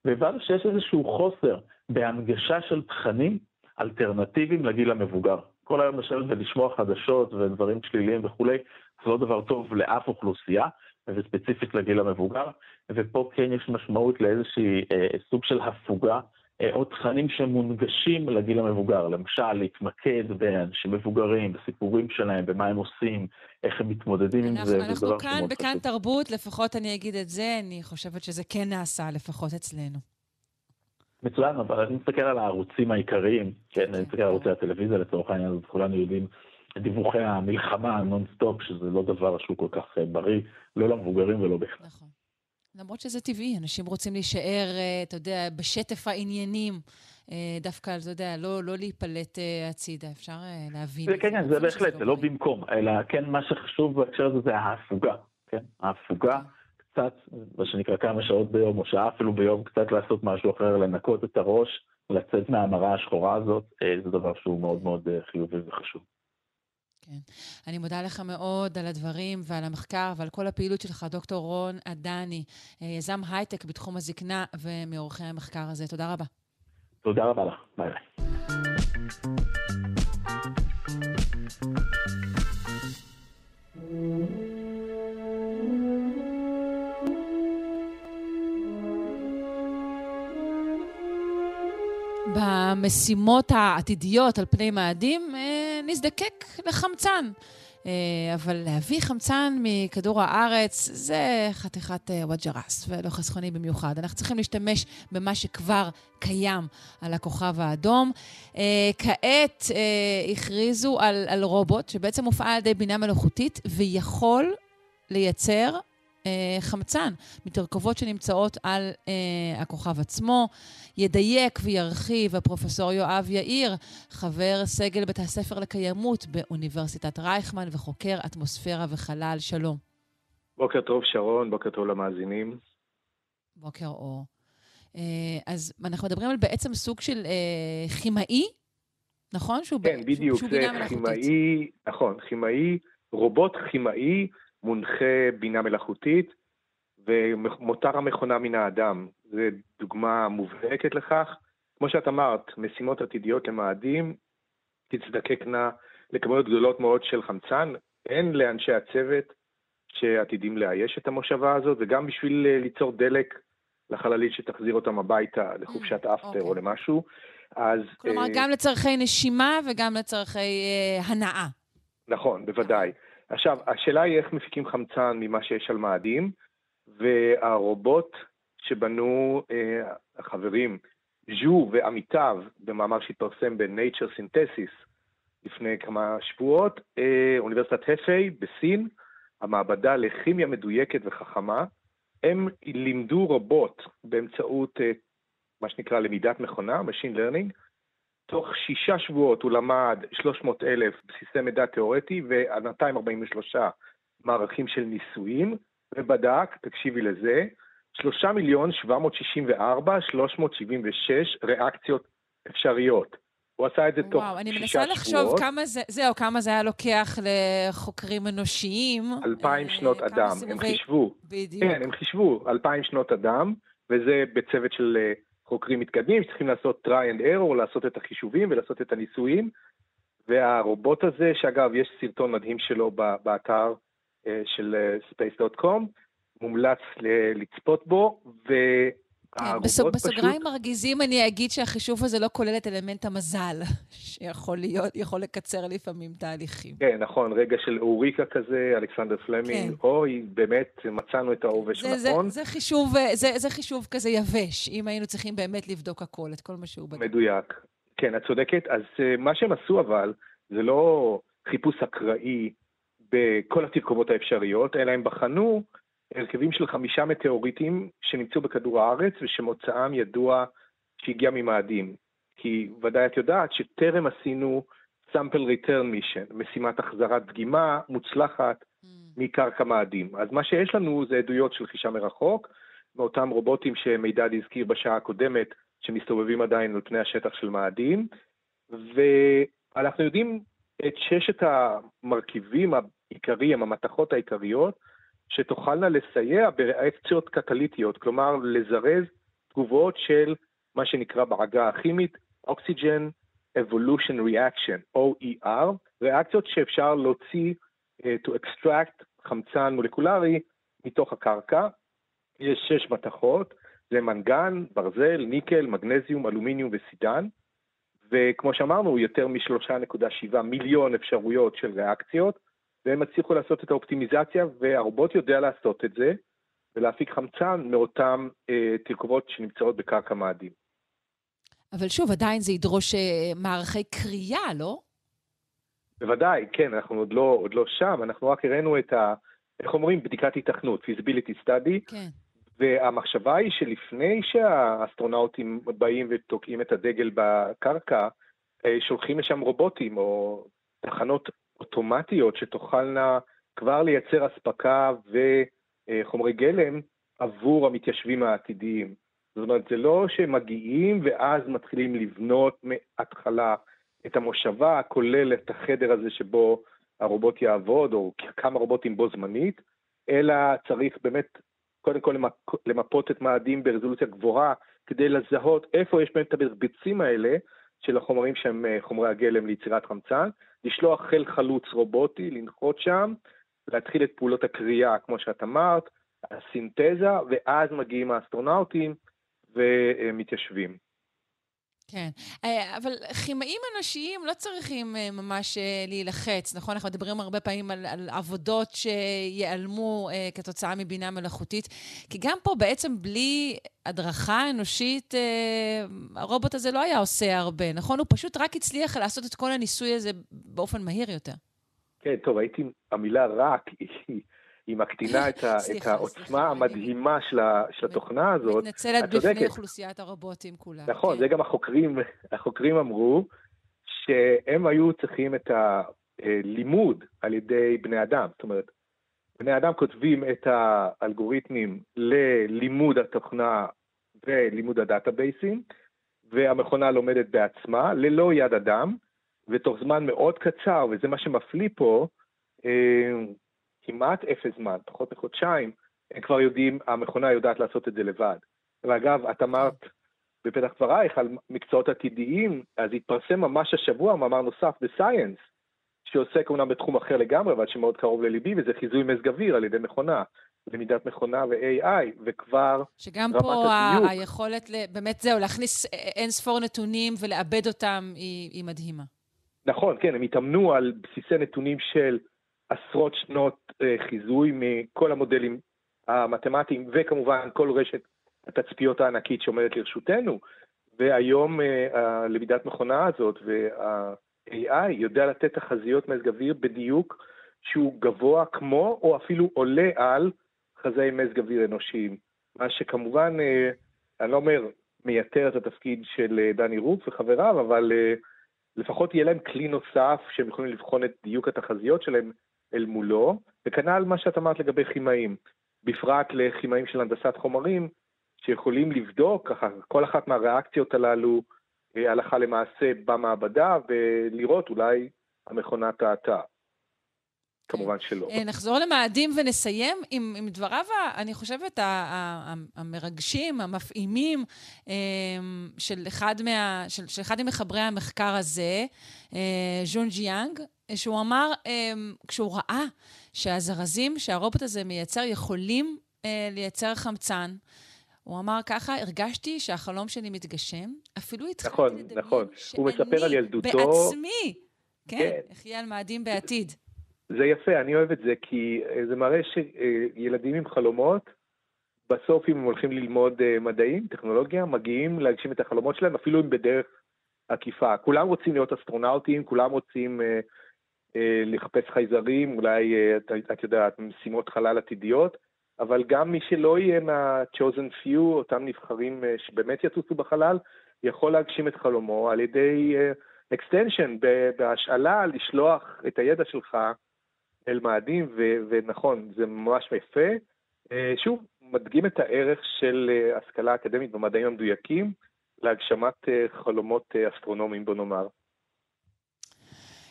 והבנו שיש איזשהו חוסר בהנגשה של תכנים אלטרנטיביים לגיל המבוגר. כל היום לשבת ולשמוע חדשות ודברים שליליים וכולי, זה לא דבר טוב לאף אוכלוסייה, וספציפית לגיל המבוגר, ופה כן יש משמעות לאיזושהי אה, סוג של הפוגה, אה, או תכנים שמונגשים לגיל המבוגר, למשל להתמקד באנשים מבוגרים, בסיפורים שלהם, במה הם עושים, איך הם מתמודדים אנחנו, עם זה, אנחנו כאן, בכאן תרבות, לפחות אני אגיד את זה, אני חושבת שזה כן נעשה, לפחות אצלנו. מצוין, אבל אני מסתכל על הערוצים העיקריים, כן, אני מסתכל על ערוצי הטלוויזיה לצורך העניין, אז כולנו יודעים דיווחי המלחמה נונסטופ, שזה לא דבר שהוא כל כך אה, בריא, לא למבוגרים ולא בכלל. נכון. למרות שזה טבעי, אנשים רוצים להישאר, אה, אתה יודע, בשטף העניינים. אה, דווקא, אתה יודע, לא, לא להיפלט הצידה, אפשר להבין. זה, כן, כן, זה בהחלט, זה לא במקום, אלא כן, מה שחשוב בהקשר הזה זה ההפוגה, כן? ההפוגה, קצת, מה שנקרא כמה שעות ביום, או שעה אפילו ביום, קצת לעשות משהו אחר, לנקות את הראש, לצאת מהמראה השחורה הזאת, זה דבר שהוא מאוד מאוד חיובי וחשוב. כן. אני מודה לך מאוד על הדברים ועל המחקר ועל כל הפעילות שלך, דוקטור רון עדני, אה, יזם הייטק בתחום הזקנה ומעורכי המחקר הזה. תודה רבה. תודה רבה לך. ביי ביי. במשימות העתידיות על פני מאדים, אה, נזדקק לחמצן. אה, אבל להביא חמצן מכדור הארץ זה חתיכת אה, וג'רס ולא חסכוני במיוחד. אנחנו צריכים להשתמש במה שכבר קיים על הכוכב האדום. כעת הכריזו על, על רובוט שבעצם מופעל על ידי בינה מלאכותית ויכול לייצר חמצן מתרכובות שנמצאות על אה, הכוכב עצמו. ידייק וירחיב הפרופסור יואב יאיר, חבר סגל בית הספר לקיימות באוניברסיטת רייכמן וחוקר אטמוספירה וחלל. שלום. בוקר טוב, שרון, בוקר טוב למאזינים. בוקר אור. אה, אז אנחנו מדברים על בעצם סוג של אה, כימאי, נכון? שהוא כן, בדיוק, שהוא, שהוא זה כימאי, נכון, כימאי, רובוט כימאי מונחה בינה מלאכותית, ומותר המכונה מן האדם. זו דוגמה מובהקת לכך. כמו שאת אמרת, משימות עתידיות למאדים תזדקקנה לכמויות גדולות מאוד של חמצן, הן לאנשי הצוות שעתידים לאייש את המושבה הזאת, וגם בשביל אה, ליצור דלק לחללית שתחזיר אותם הביתה לחופשת אפטר mm, okay. או אוקיי. למשהו. אז... כלומר, uh, גם לצורכי נשימה וגם לצורכי uh, הנאה. נכון, בוודאי. עכשיו, השאלה היא איך מפיקים חמצן ממה שיש על מאדים, והרובוט שבנו אה, החברים ז'ו ועמיתיו במאמר שהתפרסם ב-Nature Synthesis לפני כמה שבועות, אה, אוניברסיטת הפי בסין, המעבדה לכימיה מדויקת וחכמה, הם לימדו רובוט באמצעות אה, מה שנקרא למידת מכונה, Machine Learning. תוך שישה שבועות הוא למד 300 אלף בסיסי מידע תיאורטי ו-243 מערכים של ניסויים, ובדק, תקשיבי לזה, 3 מיליון 764, 376 ריאקציות אפשריות. הוא עשה את זה וואו, תוך שישה שבועות. וואו, אני מנסה לחשוב כמה זה, זהו, כמה זה היה לוקח לחוקרים אנושיים. אלפיים אה, שנות אדם. הם חישבו. בדיוק. כן, הם חישבו, אלפיים שנות אדם, וזה בצוות של אה, חוקרים מתקדמים, שצריכים לעשות try and error, לעשות את החישובים ולעשות את הניסויים. והרובוט הזה, שאגב, יש סרטון מדהים שלו באתר אה, של space.com, מומלץ לצפות בו, ו... כן, בסוג, בסוגריים. מרגיזים אני אגיד שהחישוב הזה לא כולל את אלמנט המזל, שיכול להיות, יכול לקצר לפעמים תהליכים. כן, נכון, רגע של אוריקה כזה, אלכסנדר פלמינג, כן. אוי, באמת, מצאנו את העובש הנכון. זה, זה, חישוב, זה, זה חישוב כזה יבש, אם היינו צריכים באמת לבדוק הכל, את כל מה שהוא בדק. מדויק. כן, את צודקת. אז uh, מה שהם עשו אבל, זה לא חיפוש אקראי בכל התרכובות האפשריות, אלא הם בחנו הרכבים של חמישה מטאוריטים שנמצאו בכדור הארץ ושמוצאם ידוע שהגיע ממאדים. כי ודאי את יודעת שטרם עשינו sample return mission, משימת החזרת דגימה מוצלחת mm. מקרקע מאדים. אז מה שיש לנו זה עדויות של חישה מרחוק, מאותם רובוטים שמידד הזכיר בשעה הקודמת, שמסתובבים עדיין על פני השטח של מאדים, ואנחנו יודעים את ששת המרכיבים העיקריים, המתכות העיקריות, שתוכלנה לסייע בריאקציות קטליטיות, כלומר לזרז תגובות של מה שנקרא בעגה הכימית Oxygen Evolution Reaction, OER, ריאקציות שאפשר להוציא uh, to extract חמצן מולקולרי מתוך הקרקע. יש שש מתכות, זה מנגן, ברזל, ניקל, מגנזיום, אלומיניום וסידן, וכמו שאמרנו, יותר מ-3.7 מיליון אפשרויות של ריאקציות, והם הצליחו לעשות את האופטימיזציה, והרובוט יודע לעשות את זה, ולהפיק חמצן מאותן אה, תרכובות שנמצאות בקרקע מאדים. אבל שוב, עדיין זה ידרוש אה, מערכי קריאה, לא? בוודאי, כן, אנחנו עוד לא, עוד לא שם, אנחנו רק הראינו את ה... איך אומרים? בדיקת התכנות, feasibility study. כן. והמחשבה היא שלפני שהאסטרונאוטים באים ותוקעים את הדגל בקרקע, אה, שולחים לשם רובוטים או תחנות אוטומטיות שתוכלנה כבר לייצר אספקה וחומרי גלם עבור המתיישבים העתידיים. זאת אומרת, זה לא שמגיעים ואז מתחילים לבנות מההתחלה את המושבה, כולל את החדר הזה שבו הרובוט יעבוד, או כמה רובוטים בו זמנית, אלא צריך באמת קודם כל למפות את מאדים ברזולוציה גבוהה, כדי לזהות איפה יש בהם את המרביצים האלה של החומרים שהם אה, חומרי הגלם ליצירת חמצן, לשלוח חיל חלוץ רובוטי, לנחות שם, להתחיל את פעולות הקריאה, כמו שאת אמרת, הסינתזה, ואז מגיעים האסטרונאוטים ומתיישבים. כן, אה, אבל כימאים אנושיים לא צריכים אה, ממש אה, להילחץ, נכון? אנחנו מדברים הרבה פעמים על, על עבודות שייעלמו אה, כתוצאה מבינה מלאכותית, כי גם פה בעצם בלי הדרכה אנושית, הרובוט הזה לא היה עושה הרבה, נכון? הוא פשוט רק הצליח לעשות את כל הניסוי הזה באופן מהיר יותר. כן, טוב, הייתי, המילה רק היא... היא מקטינה את, ה, את העוצמה המדהימה של, ה, של התוכנה הזאת. מתנצלת בפני אוכלוסיית הרובוטים כולה. נכון, כן. זה גם החוקרים, החוקרים אמרו שהם היו צריכים את הלימוד על ידי בני אדם. זאת אומרת, בני אדם כותבים את האלגוריתמים ללימוד התוכנה ולימוד הדאטאבייסים, והמכונה לומדת בעצמה, ללא יד אדם, ותוך זמן מאוד קצר, וזה מה שמפליא פה, אה, כמעט אפס זמן, פחות מחודשיים, הם כבר יודעים, המכונה יודעת לעשות את זה לבד. ואגב, את אמרת בפתח דברייך על מקצועות עתידיים, אז התפרסם ממש השבוע מאמר נוסף בסייאנס, שעוסק אומנם בתחום אחר לגמרי, אבל שמאוד קרוב לליבי, וזה חיזוי מזג אוויר על ידי מכונה, למידת מכונה ו-AI, וכבר שגם פה הדיוק... היכולת, באמת זהו, להכניס אין ספור נתונים ולעבד אותם היא, היא מדהימה. נכון, כן, הם התאמנו על בסיסי נתונים של עשרות שנות אה, חיזוי מכל המודלים המתמטיים, וכמובן כל רשת התצפיות הענקית שעומדת לרשותנו, והיום אה, הלמידת מכונה הזאת וה-AI יודע לתת תחזיות מזג אוויר בדיוק שהוא גבוה כמו או אפילו עולה על חזאי מזג אוויר אנושיים. מה שכמובן, אה, אני לא אומר מייתר את התפקיד של דני רופ וחבריו, אבל לפחות יהיה להם כלי נוסף שהם יכולים לבחון את דיוק התחזיות שלהם אל מולו, וכנ"ל מה שאת אמרת לגבי כימאים, בפרט לכימאים של הנדסת חומרים, שיכולים לבדוק ככה כל אחת מהריאקציות הללו אה, הלכה למעשה במעבדה, ולראות אולי המכונה טעתה. כמובן שלא. אה, נחזור למאדים ונסיים עם, עם דבריו, אני חושבת, המרגשים, המפעימים אה, של אחד, מה, של, של אחד ממחברי המחקר הזה, ז'ון ג'יאנג, שהוא אמר, כשהוא ראה שהזרזים שהרובוט הזה מייצר יכולים לייצר חמצן, הוא אמר ככה, הרגשתי שהחלום שלי מתגשם, אפילו התחלתי נכון, לדמיין נכון. שאני הוא מספר על ילדותו... בעצמי, כן, כן. אחיה על מאדים בעתיד. זה יפה, אני אוהב את זה, כי אה, זה מראה שילדים עם חלומות, בסוף אם הם הולכים ללמוד אה, מדעים, טכנולוגיה, מגיעים להגשים את החלומות שלהם, אפילו אם בדרך עקיפה. כולם רוצים להיות אסטרונאוטים, כולם רוצים אה, אה, לחפש חייזרים, אולי, אה, את, יודעת, משימות חלל עתידיות, אבל גם מי שלא יהיה מה-chosen few, אותם נבחרים אה, שבאמת יטוסו בחלל, יכול להגשים את חלומו על ידי extension, בהשאלה, לשלוח את הידע שלך אל מאדים, ונכון, זה ממש יפה. שוב, מדגים את הערך של השכלה אקדמית במדעים המדויקים להגשמת חלומות אסטרונומיים, בוא נאמר.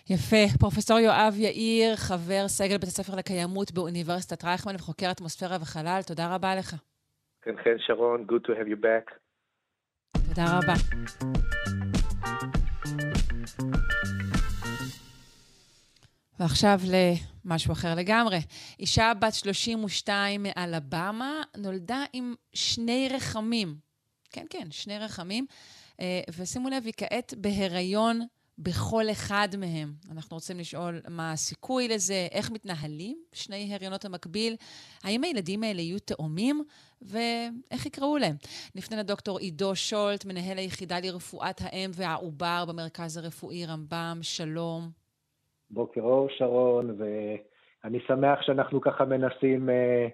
יפה. פרופסור יואב יאיר, חבר סגל בית הספר לקיימות באוניברסיטת רייכמן וחוקר אטמוספירה וחלל, תודה רבה לך. כן, כן, שרון, good to have you back. תודה רבה. ועכשיו למשהו אחר לגמרי. אישה בת 32 מאלבמה נולדה עם שני רחמים. כן, כן, שני רחמים. אה, ושימו לב, היא כעת בהיריון בכל אחד מהם. אנחנו רוצים לשאול מה הסיכוי לזה, איך מתנהלים שני הריונות המקביל, האם הילדים האלה יהיו תאומים, ואיך יקראו להם. נפנה לדוקטור עידו שולט, מנהל היחידה לרפואת האם והעובר במרכז הרפואי רמב"ם, שלום. בוקר אור, שרון, ואני שמח שאנחנו ככה מנסים אה,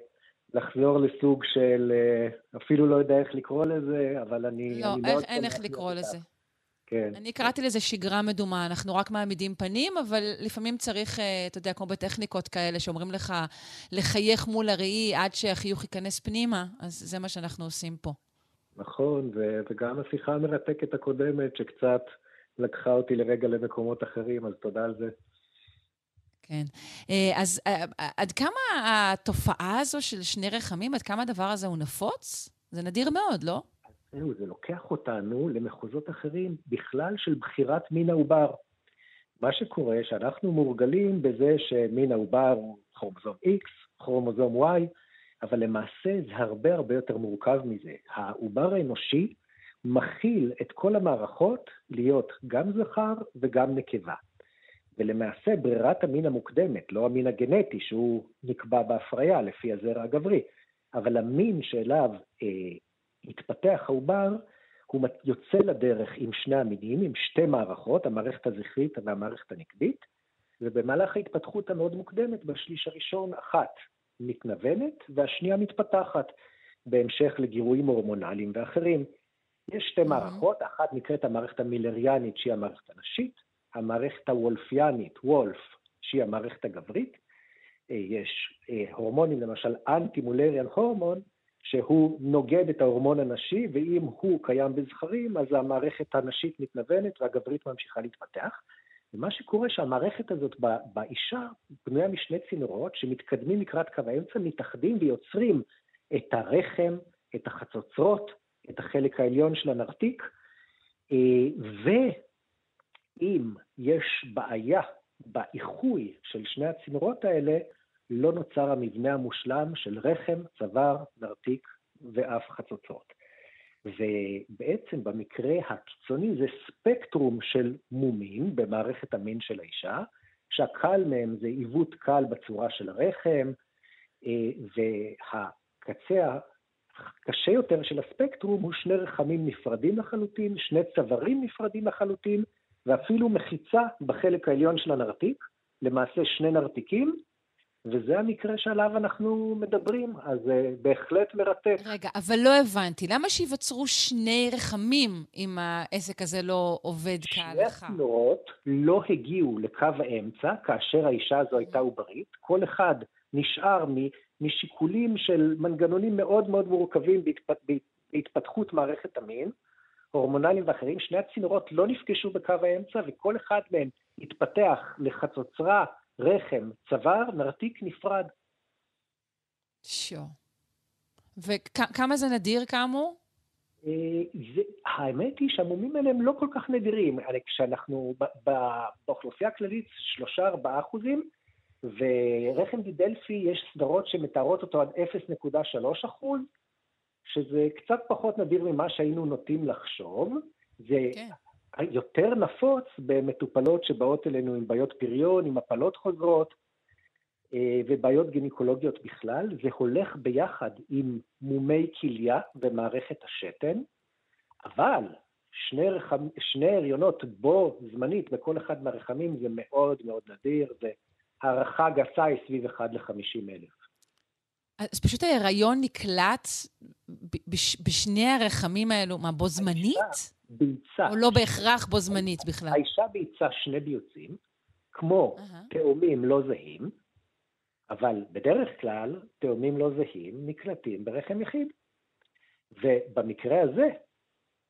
לחזור לסוג של, אה, אפילו לא יודע איך לקרוא לזה, אבל אני... לא, אני איך, אין איך לקרוא לזה. כן. אני קראתי לזה שגרה מדומה, אנחנו רק מעמידים פנים, אבל לפעמים צריך, אה, אתה יודע, כמו בטכניקות כאלה, שאומרים לך לחייך מול הראי עד שהחיוך ייכנס פנימה, אז זה מה שאנחנו עושים פה. נכון, ו- וגם השיחה המרתקת הקודמת, שקצת לקחה אותי לרגע למקומות אחרים, אז תודה על זה. כן. אה, אז אה, עד כמה התופעה הזו של שני רחמים, עד כמה הדבר הזה הוא נפוץ? זה נדיר מאוד, לא? זהו, זה לוקח אותנו למחוזות אחרים בכלל של בחירת מין העובר. מה שקורה, שאנחנו מורגלים בזה שמין העובר הוא כרומוזום X, כרומוזום Y, אבל למעשה זה הרבה הרבה יותר מורכב מזה. העובר האנושי מכיל את כל המערכות להיות גם זכר וגם נקבה. ולמעשה ברירת המין המוקדמת, לא המין הגנטי שהוא נקבע בהפריה לפי הזרע הגברי, אבל המין שאליו אה, התפתח העובר, הוא יוצא לדרך עם שני המינים, עם שתי מערכות, המערכת הזכרית והמערכת הנקבית, ובמהלך ההתפתחות המאוד מוקדמת, בשליש הראשון, אחת מתנוונת והשנייה מתפתחת, בהמשך לגירויים הורמונליים ואחרים. יש שתי מערכות, אחת נקראת המערכת המילריאנית, שהיא המערכת הנשית, המערכת הוולפיאנית, וולף, שהיא המערכת הגברית. אה, יש אה, הורמונים, למשל אנטי-מולריאן הורמון, שהוא נוגד את ההורמון הנשי, ואם הוא קיים בזכרים, אז המערכת הנשית מתנוונת והגברית ממשיכה להתפתח. ומה שקורה שהמערכת הזאת באישה בנויה משני צינורות שמתקדמים לקראת קו האמצע, מתאחדים ויוצרים את הרחם, את החצוצרות, את החלק העליון של הנרתיק, אה, ואם יש בעיה באיחוי של שני הצינורות האלה, לא נוצר המבנה המושלם של רחם, צוואר, נרתיק ואף חצוצרות. ובעצם במקרה הקיצוני זה ספקטרום של מומים במערכת המין של האישה, שהקל מהם זה עיוות קל בצורה של הרחם, אה, והקצה הקשה יותר של הספקטרום הוא שני רחמים נפרדים לחלוטין, שני צווארים נפרדים לחלוטין, ואפילו מחיצה בחלק העליון של הנרתיק, למעשה שני נרתיקים, וזה המקרה שעליו אנחנו מדברים, אז זה בהחלט מרתק. רגע, אבל לא הבנתי, למה שייווצרו שני רחמים אם העסק הזה לא עובד כהלכה? שני הצינורות לא הגיעו לקו האמצע כאשר האישה הזו הייתה עוברית, כל אחד נשאר משיקולים של מנגנונים מאוד מאוד מורכבים בהתפתחות מערכת המין, הורמונליים ואחרים, שני הצינורות לא נפגשו בקו האמצע וכל אחד מהם התפתח לחצוצרה, רחם, צוואר, נרתיק נפרד. שו. וכמה זה נדיר כאמור? אה, זה, האמת היא שהמומים האלה הם לא כל כך נדירים. כשאנחנו באוכלוסייה הכללית 3-4 אחוזים, ורחם דידלפי יש סדרות שמתארות אותו עד 0.3 אחוז, שזה קצת פחות נדיר ממה שהיינו נוטים לחשוב. זה כן. יותר נפוץ במטופלות שבאות אלינו עם בעיות פריון, עם הפלות חוזרות אה, ובעיות גינקולוגיות בכלל. זה הולך ביחד עם מומי כליה ומערכת השתן, אבל שני, רחמ... שני הריונות בו זמנית בכל אחד מהרחמים זה מאוד מאוד נדיר, זה הערכה גסה היא סביב 1 ל-50 אלף. אז פשוט ההיריון נקלט בש, בשני הרחמים האלו, מה, בו זמנית? ביצה. או לא בהכרח בו זמנית בכלל? האישה ביצה שני ביוצים, כמו uh-huh. תאומים לא זהים, אבל בדרך כלל תאומים לא זהים נקלטים ברחם יחיד. ובמקרה הזה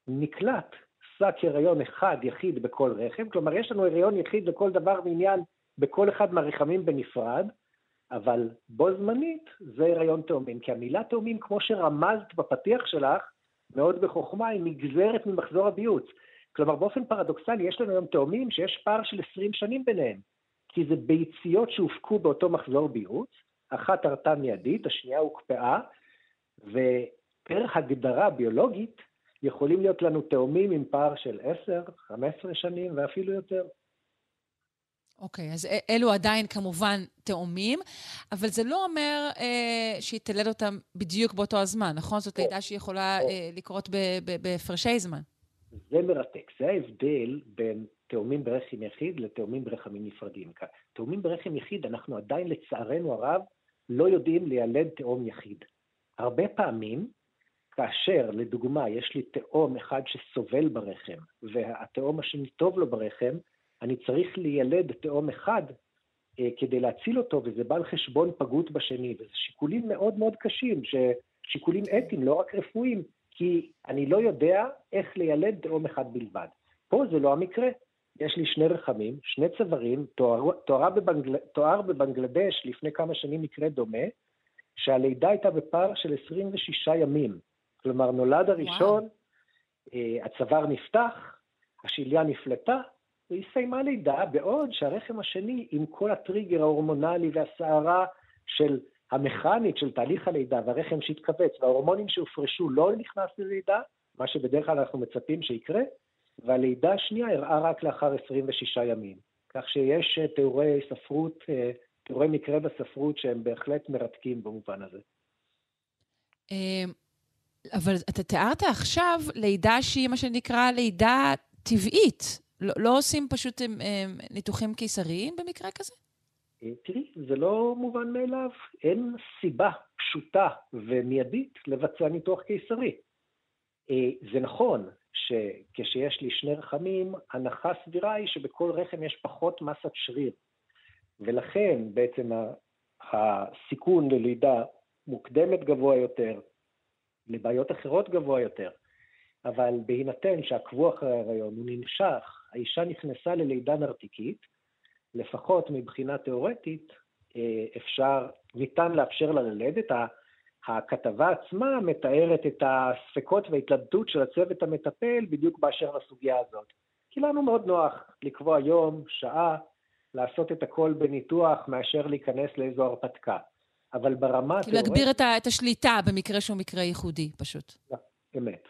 נקלט שק הריון אחד יחיד בכל רחם, כלומר יש לנו הריון יחיד לכל דבר ועניין בכל אחד מהרחמים בנפרד, אבל בו זמנית זה הריון תאומים, כי המילה תאומים, כמו שרמזת בפתיח שלך, מאוד בחוכמה, היא נגזרת ממחזור הביוץ. כלומר, באופן פרדוקסלי, יש לנו היום תאומים שיש פער של 20 שנים ביניהם, כי זה ביציות שהופקו באותו מחזור ביוץ, אחת הרתה מיידית, השנייה הוקפאה, ופר הגדרה ביולוגית, יכולים להיות לנו תאומים עם פער של 10, 15 שנים ואפילו יותר. אוקיי, okay, אז אלו עדיין כמובן תאומים, אבל זה לא אומר אה, שהיא תלד אותם בדיוק באותו הזמן, נכון? זאת לידה שהיא יכולה אה, לקרות בהפרשי זמן. זה מרתק. זה ההבדל בין תאומים ברחם יחיד לתאומים ברחמים נפרדים. תאומים ברחם יחיד, אנחנו עדיין, לצערנו הרב, לא יודעים לילד תאום יחיד. הרבה פעמים, כאשר, לדוגמה, יש לי תאום אחד שסובל ברחם, והתאום השני טוב לו ברחם, אני צריך לילד תאום אחד אה, כדי להציל אותו, וזה בא על חשבון פגות בשני, וזה שיקולים מאוד מאוד קשים, שיקולים אתיים, לא רק רפואיים, כי אני לא יודע איך לילד תאום אחד בלבד. פה זה לא המקרה. יש לי שני רחמים, שני צווארים, תואר, תואר, בבנגל, תואר בבנגלדש לפני כמה שנים מקרה דומה, שהלידה הייתה בפער של 26 ימים. כלומר, נולד הראשון, וואו. אה, הצוואר נפתח, השליה נפלטה, והיא סיימה לידה, בעוד שהרחם השני, עם כל הטריגר ההורמונלי והסערה של המכנית של תהליך הלידה והרחם שהתכווץ וההורמונים שהופרשו לא נכנס ללידה, מה שבדרך כלל אנחנו מצפים שיקרה, והלידה השנייה אירעה רק לאחר 26 ימים. כך שיש אה, תיאורי ספרות, אה, תיאורי מקרה בספרות שהם בהחלט מרתקים במובן הזה. אמ, אבל אתה תיארת עכשיו לידה שהיא מה שנקרא לידה טבעית. לא, לא עושים פשוט הם, הם, ניתוחים קיסריים במקרה כזה? אה, תראי, זה לא מובן מאליו. אין סיבה פשוטה ומיידית לבצע ניתוח קיסרי. אה, זה נכון שכשיש לי שני רחמים, הנחה סבירה היא שבכל רחם יש פחות מסת שריר. ולכן בעצם הסיכון ללידה מוקדמת גבוה יותר, לבעיות אחרות גבוה יותר. אבל בהינתן שעקבו אחרי ההיריון, הוא נמשך, האישה נכנסה ללידה נרתיקית, לפחות מבחינה תיאורטית, אה, אפשר, ניתן לאפשר לה ללדת. הכתבה עצמה מתארת את הספקות וההתלבטות של הצוות המטפל בדיוק באשר לסוגיה הזאת. כי לנו מאוד נוח לקבוע יום, שעה, לעשות את הכל בניתוח, מאשר להיכנס לאיזו הרפתקה. אבל ברמה התיאורטית... להגביר את השליטה במקרה שהוא מקרה ייחודי, פשוט. אמת.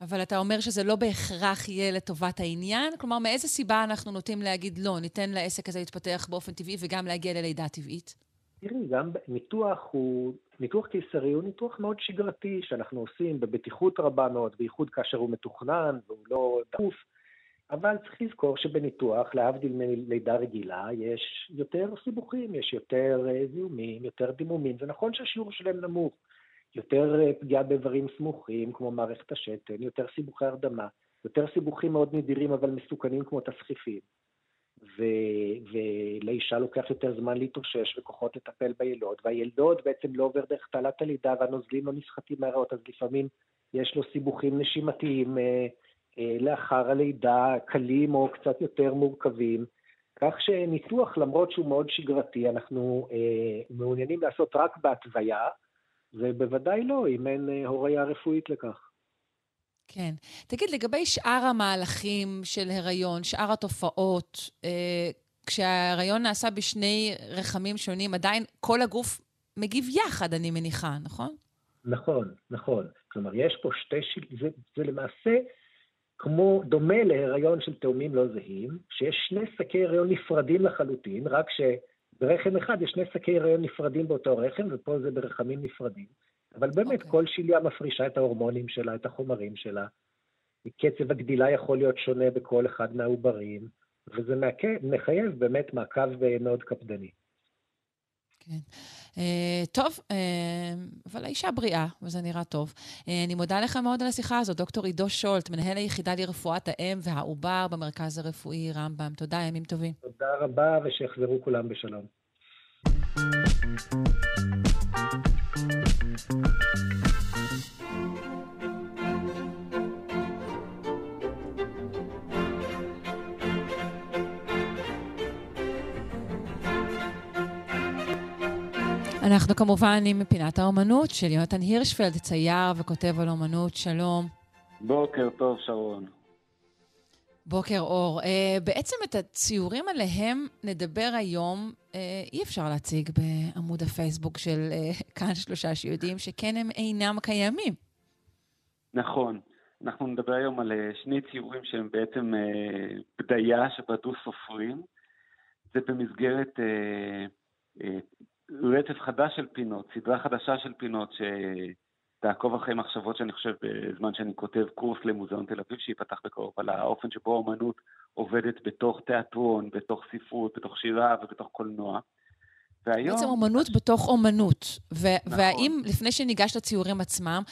אבל אתה אומר שזה לא בהכרח יהיה לטובת העניין? כלומר, מאיזה סיבה אנחנו נוטים להגיד לא, ניתן לעסק הזה להתפתח באופן טבעי וגם להגיע ללידה טבעית? תראי, גם ניתוח הוא, ניתוח קיסרי הוא ניתוח מאוד שגרתי שאנחנו עושים בבטיחות רבה מאוד, בייחוד כאשר הוא מתוכנן והוא לא דחוף, אבל צריך לזכור שבניתוח, להבדיל מלידה רגילה, יש יותר סיבוכים, יש יותר אה, זיהומים, יותר דימומים. זה נכון שהשיעור שלהם נמוך. יותר אה, פגיעה באיברים סמוכים, כמו מערכת השתן, יותר סיבוכי הרדמה, יותר סיבוכים מאוד נדירים אבל מסוכנים כמו תסחיפים. ו- ולאישה לוקח יותר זמן להתאושש וכוחות לטפל בילוד, והילוד בעצם לא עובר דרך תעלת הלידה והנוזלים לא נסחטים מהריאות, אז לפעמים יש לו סיבוכים נשימתיים אה, אה, לאחר הלידה, קלים או קצת יותר מורכבים. כך שניתוח, למרות שהוא מאוד שגרתי, אנחנו אה, מעוניינים לעשות רק בהתוויה, ובוודאי לא, אם אין אה, הוריה רפואית לכך. כן. תגיד, לגבי שאר המהלכים של הריון, שאר התופעות, אה, כשההריון נעשה בשני רחמים שונים, עדיין כל הגוף מגיב יחד, אני מניחה, נכון? נכון, נכון. כלומר, יש פה שתי... שיל... זה, זה למעשה כמו, דומה להיריון של תאומים לא זהים, שיש שני שקי הריון נפרדים לחלוטין, רק ש... ברחם אחד יש שני שקי הריון נפרדים באותו רחם, ופה זה ברחמים נפרדים. אבל באמת, okay. אוקיי. כל שליה מפרישה את ההורמונים שלה, את החומרים שלה. קצב הגדילה יכול להיות שונה בכל אחד מהעוברים, וזה מחייב באמת מעקב מאוד קפדני. כן. Uh, טוב, uh, אבל האישה בריאה, וזה נראה טוב. Uh, אני מודה לך מאוד על השיחה הזאת, דוקטור עידו שולט, מנהל היחידה לרפואת האם והעובר במרכז הרפואי רמב"ם. תודה, ימים טובים. תודה רבה, ושיחזרו כולם בשלום. אנחנו כמובן עם פינת האומנות של יונתן הירשפלד, צייר וכותב על אומנות. שלום. בוקר טוב, שרון. בוקר אור. Uh, בעצם את הציורים עליהם נדבר היום, uh, אי אפשר להציג בעמוד הפייסבוק של uh, כאן שלושה שיודעים שכן הם אינם קיימים. נכון. אנחנו נדבר היום על uh, שני ציורים שהם בעצם uh, בדיה שבדו סופרים. זה במסגרת uh, uh, רצף חדש של פינות, סדרה חדשה של פינות שתעקוב אחרי מחשבות שאני חושב בזמן שאני כותב קורס למוזיאון תל אביב שייפתח בקרוב, על האופן שבו האומנות עובדת בתוך תיאטרון, בתוך ספרות, בתוך שירה ובתוך קולנוע. והיום... בעצם אומנות בתוך אומנות. ו- נכון. והאם, לפני שניגש לציורים עצמם,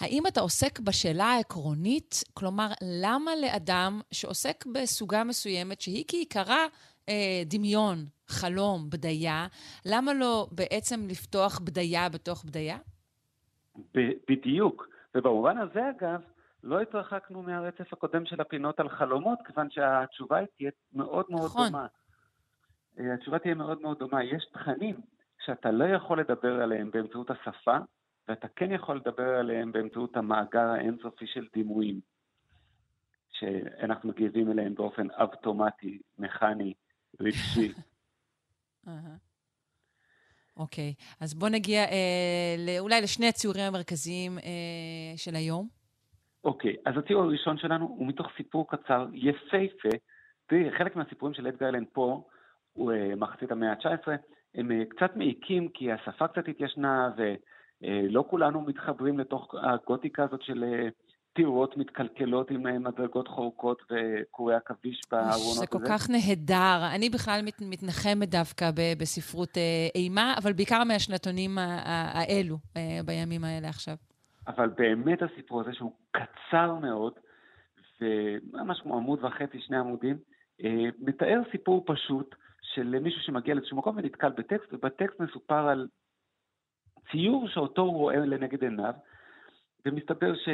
האם אתה עוסק בשאלה העקרונית, כלומר, למה לאדם שעוסק בסוגה מסוימת, שהיא כעיקרה אה, דמיון, חלום, בדיה, למה לא בעצם לפתוח בדיה בתוך בדיה? ב- בדיוק. ובמובן הזה, אגב, לא התרחקנו מהרצף הקודם של הפינות על חלומות, כיוון שהתשובה תהיה מאוד מאוד נכון. דומה. אה, התשובה תהיה מאוד מאוד דומה. יש תכנים שאתה לא יכול לדבר עליהם באמצעות השפה, ואתה כן יכול לדבר עליהם באמצעות המאגר האינסופי של דימויים, שאנחנו מגיבים אליהם באופן אבטומטי, מכני, רגשי. אוקיי, אז בוא נגיע אה, אולי לשני הציורים המרכזיים אה, של היום. אוקיי, אז הציור הראשון שלנו הוא מתוך סיפור קצר יפהפה. תראי, חלק מהסיפורים של אדגר אלן פה, הוא אה, מחצית המאה ה-19, הם אה, קצת מעיקים כי השפה קצת התיישנה ולא אה, כולנו מתחברים לתוך הגותיקה הזאת של אה, טירות מתקלקלות עם אה, מדרגות חורקות וקורי עכביש בארונות. זה כל כך נהדר. אני בכלל מת, מתנחמת דווקא ב, בספרות אה, אימה, אבל בעיקר מהשנתונים האלו, אה, בימים האלה עכשיו. אבל באמת הסיפור הזה, שהוא קצר מאוד, וממש כמו עמוד וחצי, שני עמודים, מתאר סיפור פשוט של מישהו שמגיע לאיזשהו מקום ונתקל בטקסט, ובטקסט מסופר על ציור שאותו הוא רואה לנגד עיניו, ומסתבר ש...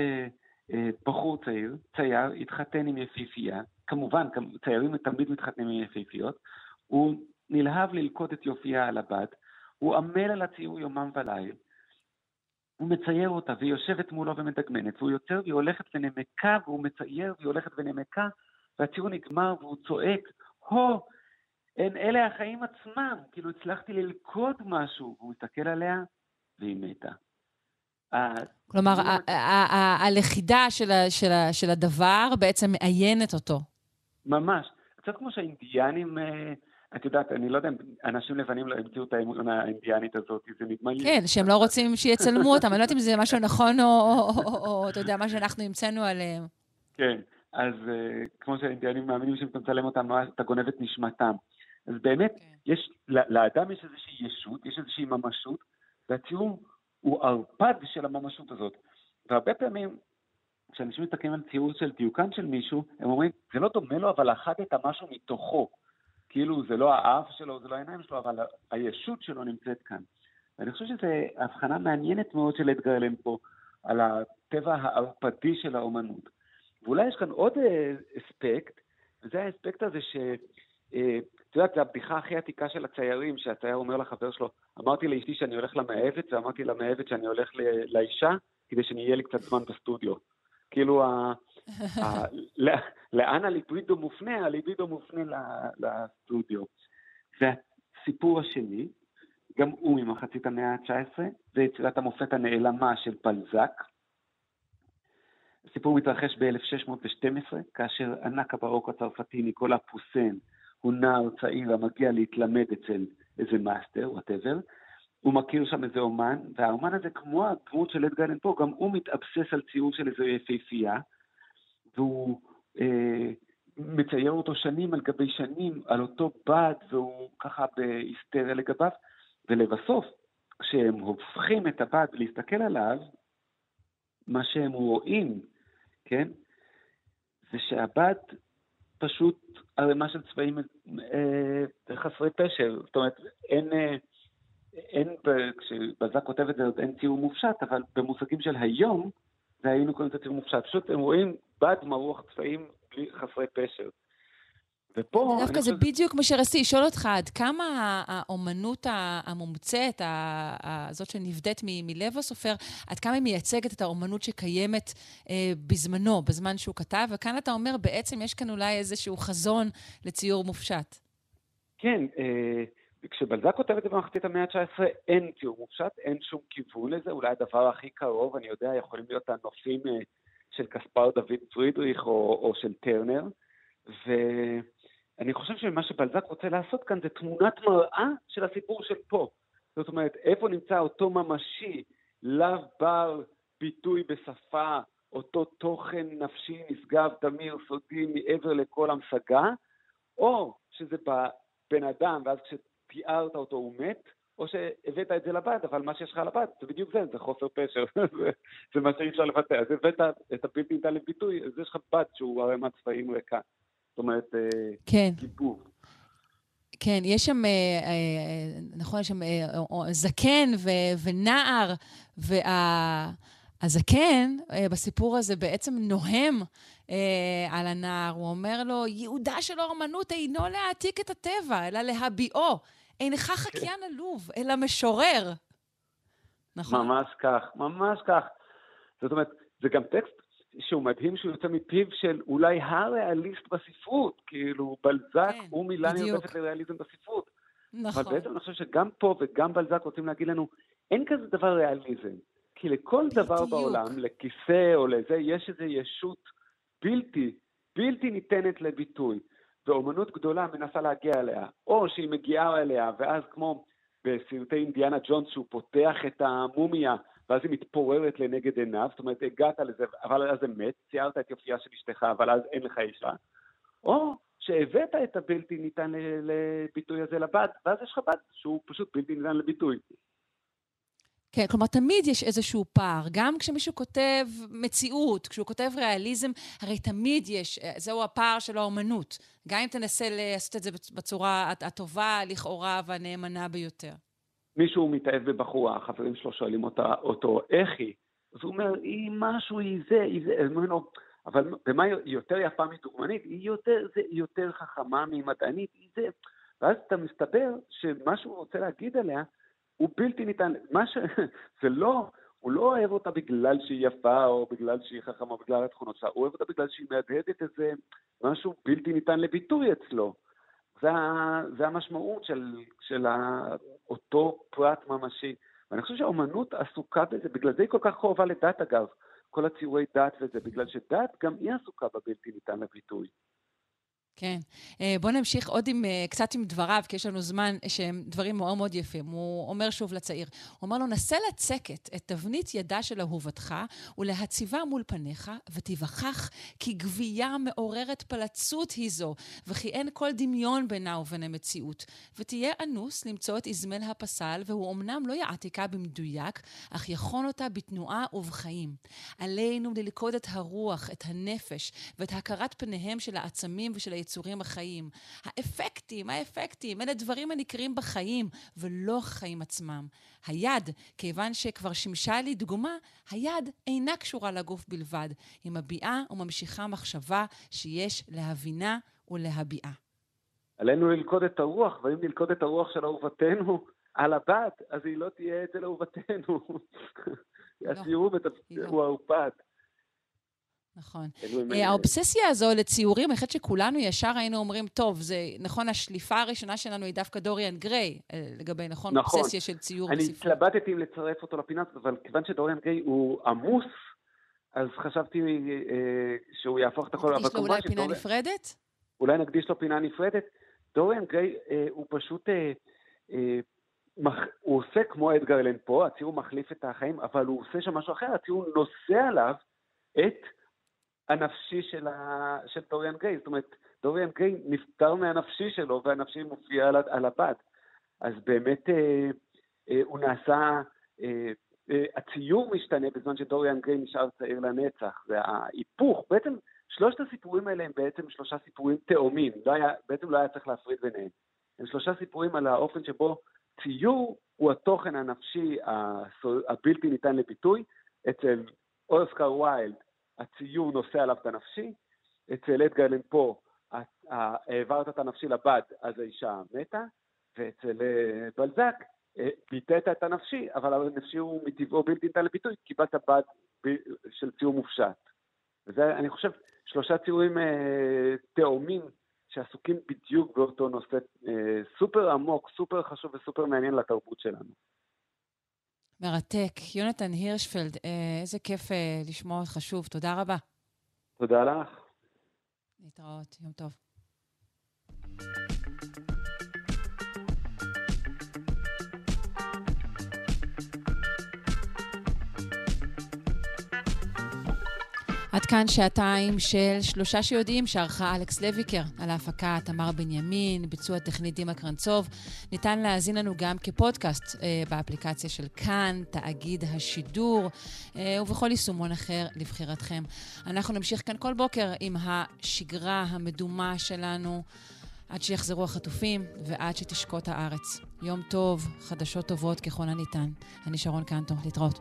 אה, בחור צעיר, צייר, התחתן עם יפיפייה, כמובן, ציירים תמיד מתחתנים עם יפיפיות, הוא נלהב ללקוט את יופייה על הבד, הוא עמל על הציור יומם וליל, הוא מצייר אותה, והיא יושבת מולו ומדגמנת, והוא יוצר והיא הולכת ונמקה, והוא מצייר והיא הולכת ונמקה, והציור נגמר והוא צועק, הו, אין אלה החיים עצמם, כאילו הצלחתי ללכוד משהו, והוא מסתכל עליה והיא מתה. כלומר, הלכידה של הדבר בעצם מעיינת אותו. ממש. קצת כמו שהאינדיאנים, אה, את יודעת, אני לא יודע אם אנשים לבנים לא המציאו את האמונה האינדיאנית הזאת, זה נדמה לי... כן, שהם לא רוצים שיצלמו אותם, אני לא יודעת אם זה משהו נכון או, אתה יודע, מה שאנחנו המצאנו עליהם. כן, אז אה, כמו שהאינדיאנים מאמינים שאם אתה מצלם אותם, אתה גונב את נשמתם. אז באמת, כן. יש, לאדם יש איזושהי ישות, יש איזושהי ממשות, והציור הוא ערפד של הממשות הזאת. והרבה פעמים, כשאנשים מסתכלים על ציור של דיוקן של מישהו, הם אומרים, זה לא דומה לו, אבל אחדת משהו מתוכו. כאילו, זה לא האף שלו, זה לא העיניים שלו, אבל הישות שלו נמצאת כאן. ואני חושב שזו הבחנה מעניינת מאוד של אדגר אלן פה, על הטבע הערפדי של האומנות. ואולי יש כאן עוד אה, אספקט, וזה האספקט הזה ש... את יודעת, זו הבדיחה הכי עתיקה של הציירים, שהצייר אומר לחבר שלו, אמרתי לאשתי שאני הולך למאהבת, ואמרתי למאהבת שאני הולך לאישה, כדי שנהיה לי קצת זמן בסטודיו. כאילו, ה, ה, לאן הליבידו מופנה? הליבידו מופנה לסטודיו. והסיפור השני, גם הוא ממחצית המאה ה-19, זה יצירת המופת הנעלמה של בלזק. הסיפור מתרחש ב-1612, כאשר ענק הבארוק הצרפתי ניקולה פוסן הוא נער צעיר המגיע להתלמד אצל איזה master, whatever, הוא מכיר שם איזה אומן, והאומן הזה, כמו הדמות של אדגר אלן פה, גם הוא מתאבסס על ציור של איזה יפהפייה, והוא אה, מצייר אותו שנים על גבי שנים, על אותו בד, והוא ככה בהיסטריה לגביו, ולבסוף, כשהם הופכים את הבד להסתכל עליו, מה שהם רואים, כן, זה שהבד פשוט ערימה של צבעים אה, חסרי פשר. זאת אומרת, אין, אה, אין, כשבזק כותב את זה, עוד אין ציור מופשט, אבל במושגים של היום, זה היינו קוראים את הציור מופשט. פשוט הם רואים בד מרוח צבעים חסרי פשר. ופה... דווקא זה חושב... בדיוק מה שרציתי לשאול אותך, עד כמה האומנות המומצאת, הזאת שנבדית מלב הסופר, עד כמה היא מייצגת את האומנות שקיימת אה, בזמנו, בזמן שהוא כתב, וכאן אתה אומר, בעצם יש כאן אולי איזשהו חזון לציור מופשט. כן, אה, כשבלזק כותב את זה במחצית המאה ה-19, אין ציור מופשט, אין שום כיוון לזה, אולי הדבר הכי קרוב, אני יודע, יכולים להיות הנופים אה, של כספר דוד פרידריך או, או של טרנר, ו... אני חושב שמה שבלזק רוצה לעשות כאן זה תמונת מראה של הסיפור של פה. זאת אומרת, איפה נמצא אותו ממשי, לאו בר ביטוי בשפה, אותו תוכן נפשי נשגב, תמיר, סודי, מעבר לכל המשגה, או שזה בבן אדם, ואז כשתיארת אותו הוא מת, או שהבאת את זה לבד, אבל מה שיש לך לבד, זה בדיוק זה, זה חוסר פשר, זה, זה מה שאי אפשר לבטא. אז הבאת את הבלתי ניתן לביטוי, אז יש לך בת שהוא ערימת צבעים ריקה. זאת אומרת, אה, כן. גיבוב. כן, יש שם, אה, אה, נכון, יש שם זקן ונער, והזקן בסיפור הזה בעצם נוהם על הנער. הוא אומר לו, ייעודה של האומנות אינו להעתיק את הטבע, אלא להביאו. אינך חקיין עלוב, אלא משורר. נכון? ממש כך, ממש כך. זאת אומרת, זה גם טקסט שהוא מדהים שהוא יוצא מפיו של אולי הריאליסט בספרות, כאילו בלזק כן, הוא מילה נרדפת לריאליזם בספרות. נכון. אבל בעצם אני חושב שגם פה וגם בלזק רוצים להגיד לנו, אין כזה דבר ריאליזם. כי לכל בדיוק. דבר בעולם, לכיסא או לזה, יש איזו ישות בלתי, בלתי ניתנת לביטוי. ואומנות גדולה מנסה להגיע אליה, או שהיא מגיעה אליה, ואז כמו בסרטי אינדיאנה ג'ונס, שהוא פותח את המומיה ואז היא מתפוררת לנגד עיניו, זאת אומרת, הגעת לזה, אבל אז זה מת, ציירת את יופייה של אשתך, אבל אז אין לך אישה. או שהבאת את הבלתי ניתן לביטוי הזה לבת, ואז יש לך בת שהוא פשוט בלתי ניתן לביטוי. כן, כלומר, תמיד יש איזשהו פער. גם כשמישהו כותב מציאות, כשהוא כותב ריאליזם, הרי תמיד יש, זהו הפער של האומנות. גם אם תנסה לעשות את זה בצורה הטובה, לכאורה, והנאמנה ביותר. מישהו מתאהב בבחורה, החברים שלו שואלים אותה, אותו, איך היא? אז הוא אומר, היא משהו, היא זה, היא זה, אומרים לו, אבל במה היא יותר יפה מדוגמנית? היא יותר, זה, יותר חכמה ממדענית, היא זה. ואז אתה מסתבר שמה שהוא רוצה להגיד עליה הוא בלתי ניתן, מה ש... זה לא, הוא לא אוהב אותה בגלל שהיא יפה או בגלל שהיא חכמה או בגלל התכונות שלה, הוא אוהב אותה בגלל שהיא מהדהדת איזה משהו בלתי ניתן לביטוי אצלו. זה, זה המשמעות של, של אותו פרט ממשי. ואני חושב שהאומנות עסוקה בזה, בגלל זה היא כל כך קרובה לדת אגב, כל הציורי דת וזה, בגלל שדת גם היא עסוקה בבלתי ניתן לביטוי. כן. אה, בואו נמשיך עוד עם, אה, קצת עם דבריו, כי יש לנו זמן שהם דברים מאוד מאוד יפים. הוא אומר שוב לצעיר, הוא אומר לו, נסה לצקת את תבנית ידה של אהובתך ולהציבה מול פניך, ותיווכח כי גבייה מעוררת פלצות היא זו, וכי אין כל דמיון בינה ובין המציאות. ותהיה אנוס למצוא את אזמל הפסל, והוא אמנם לא יעתיקה במדויק, אך יכון אותה בתנועה ובחיים. עלינו ללכוד את הרוח, את הנפש, ואת הכרת פניהם של העצמים ושל היצורים החיים. האפקטים, האפקטים, אלה דברים הנקרים בחיים, ולא החיים עצמם. היד, כיוון שכבר שימשה לי דוגמה, היד אינה קשורה לגוף בלבד. היא מביעה וממשיכה מחשבה שיש להבינה ולהביעה. עלינו ללכוד את הרוח, ואם נלכוד את הרוח של אהובתנו על הבת, אז היא לא תהיה אצל אהובתנו. לא. הציור לא. הוא העופת. נכון. אה, האובססיה הזו לציורים, אני חושבת שכולנו ישר היינו אומרים, טוב, זה נכון, השליפה הראשונה שלנו היא דווקא דוריאן גריי, אה, לגבי, נכון, נכון. אובססיה של ציור בספרות. אני התלבטתי אם לצרף אותו לפינה אבל כיוון שדוריאן גריי הוא עמוס, אז חשבתי אה, שהוא יהפוך את הכל... נקדיש לו אולי פינה נפרדת? אולי נקדיש לו פינה נפרדת. דוריאן גריי אה, הוא פשוט... אה, אה, מח... הוא עושה כמו אדגר אלן פה, הציור מחליף את החיים, אבל הוא עושה שם משהו אחר, הציור נושא עליו את הנפשי של, ה... של דוריאן גיי. זאת אומרת, דוריאן גיי נפטר מהנפשי שלו, והנפשי מופיע על, על הבת. אז באמת אה, אה, הוא נעשה, אה, אה, הציור משתנה בזמן שדוריאן גיי נשאר צעיר לנצח. וההיפוך, בעצם שלושת הסיפורים האלה הם בעצם שלושה סיפורים תאומים. לא היה, בעצם לא היה צריך להפריד ביניהם. הם שלושה סיפורים על האופן שבו ציור הוא התוכן הנפשי הבלתי ניתן לביטוי. אצל אוסקר ויילד הציור נושא עליו את הנפשי, אצל אדגר פה העברת את הנפשי לבד, אז האישה מתה, ואצל אה, בלזק אה, ביטאת את הנפשי, אבל הנפשי הוא מטבעו בלתי ניתן לביטוי, קיבלת בד של ציור מופשט. וזה, אני חושב, שלושה ציורים אה, תאומים שעסוקים בדיוק באותו נושא אה, סופר עמוק, סופר חשוב וסופר מעניין לתרבות שלנו. מרתק. יונתן הירשפלד, אה, איזה כיף אה, לשמוע אותך שוב. תודה רבה. תודה לך. להתראות, יום טוב. עד כאן שעתיים של שלושה שיודעים שערכה אלכס לויקר על ההפקה תמר בנימין, ביצוע טכנית דימה קרנצוב. ניתן להאזין לנו גם כפודקאסט אה, באפליקציה של כאן, תאגיד השידור, אה, ובכל יישומון אחר לבחירתכם. אנחנו נמשיך כאן כל בוקר עם השגרה המדומה שלנו. עד שיחזרו החטופים ועד שתשקוט הארץ. יום טוב, חדשות טובות ככל הניתן. אני שרון קנטו, להתראות.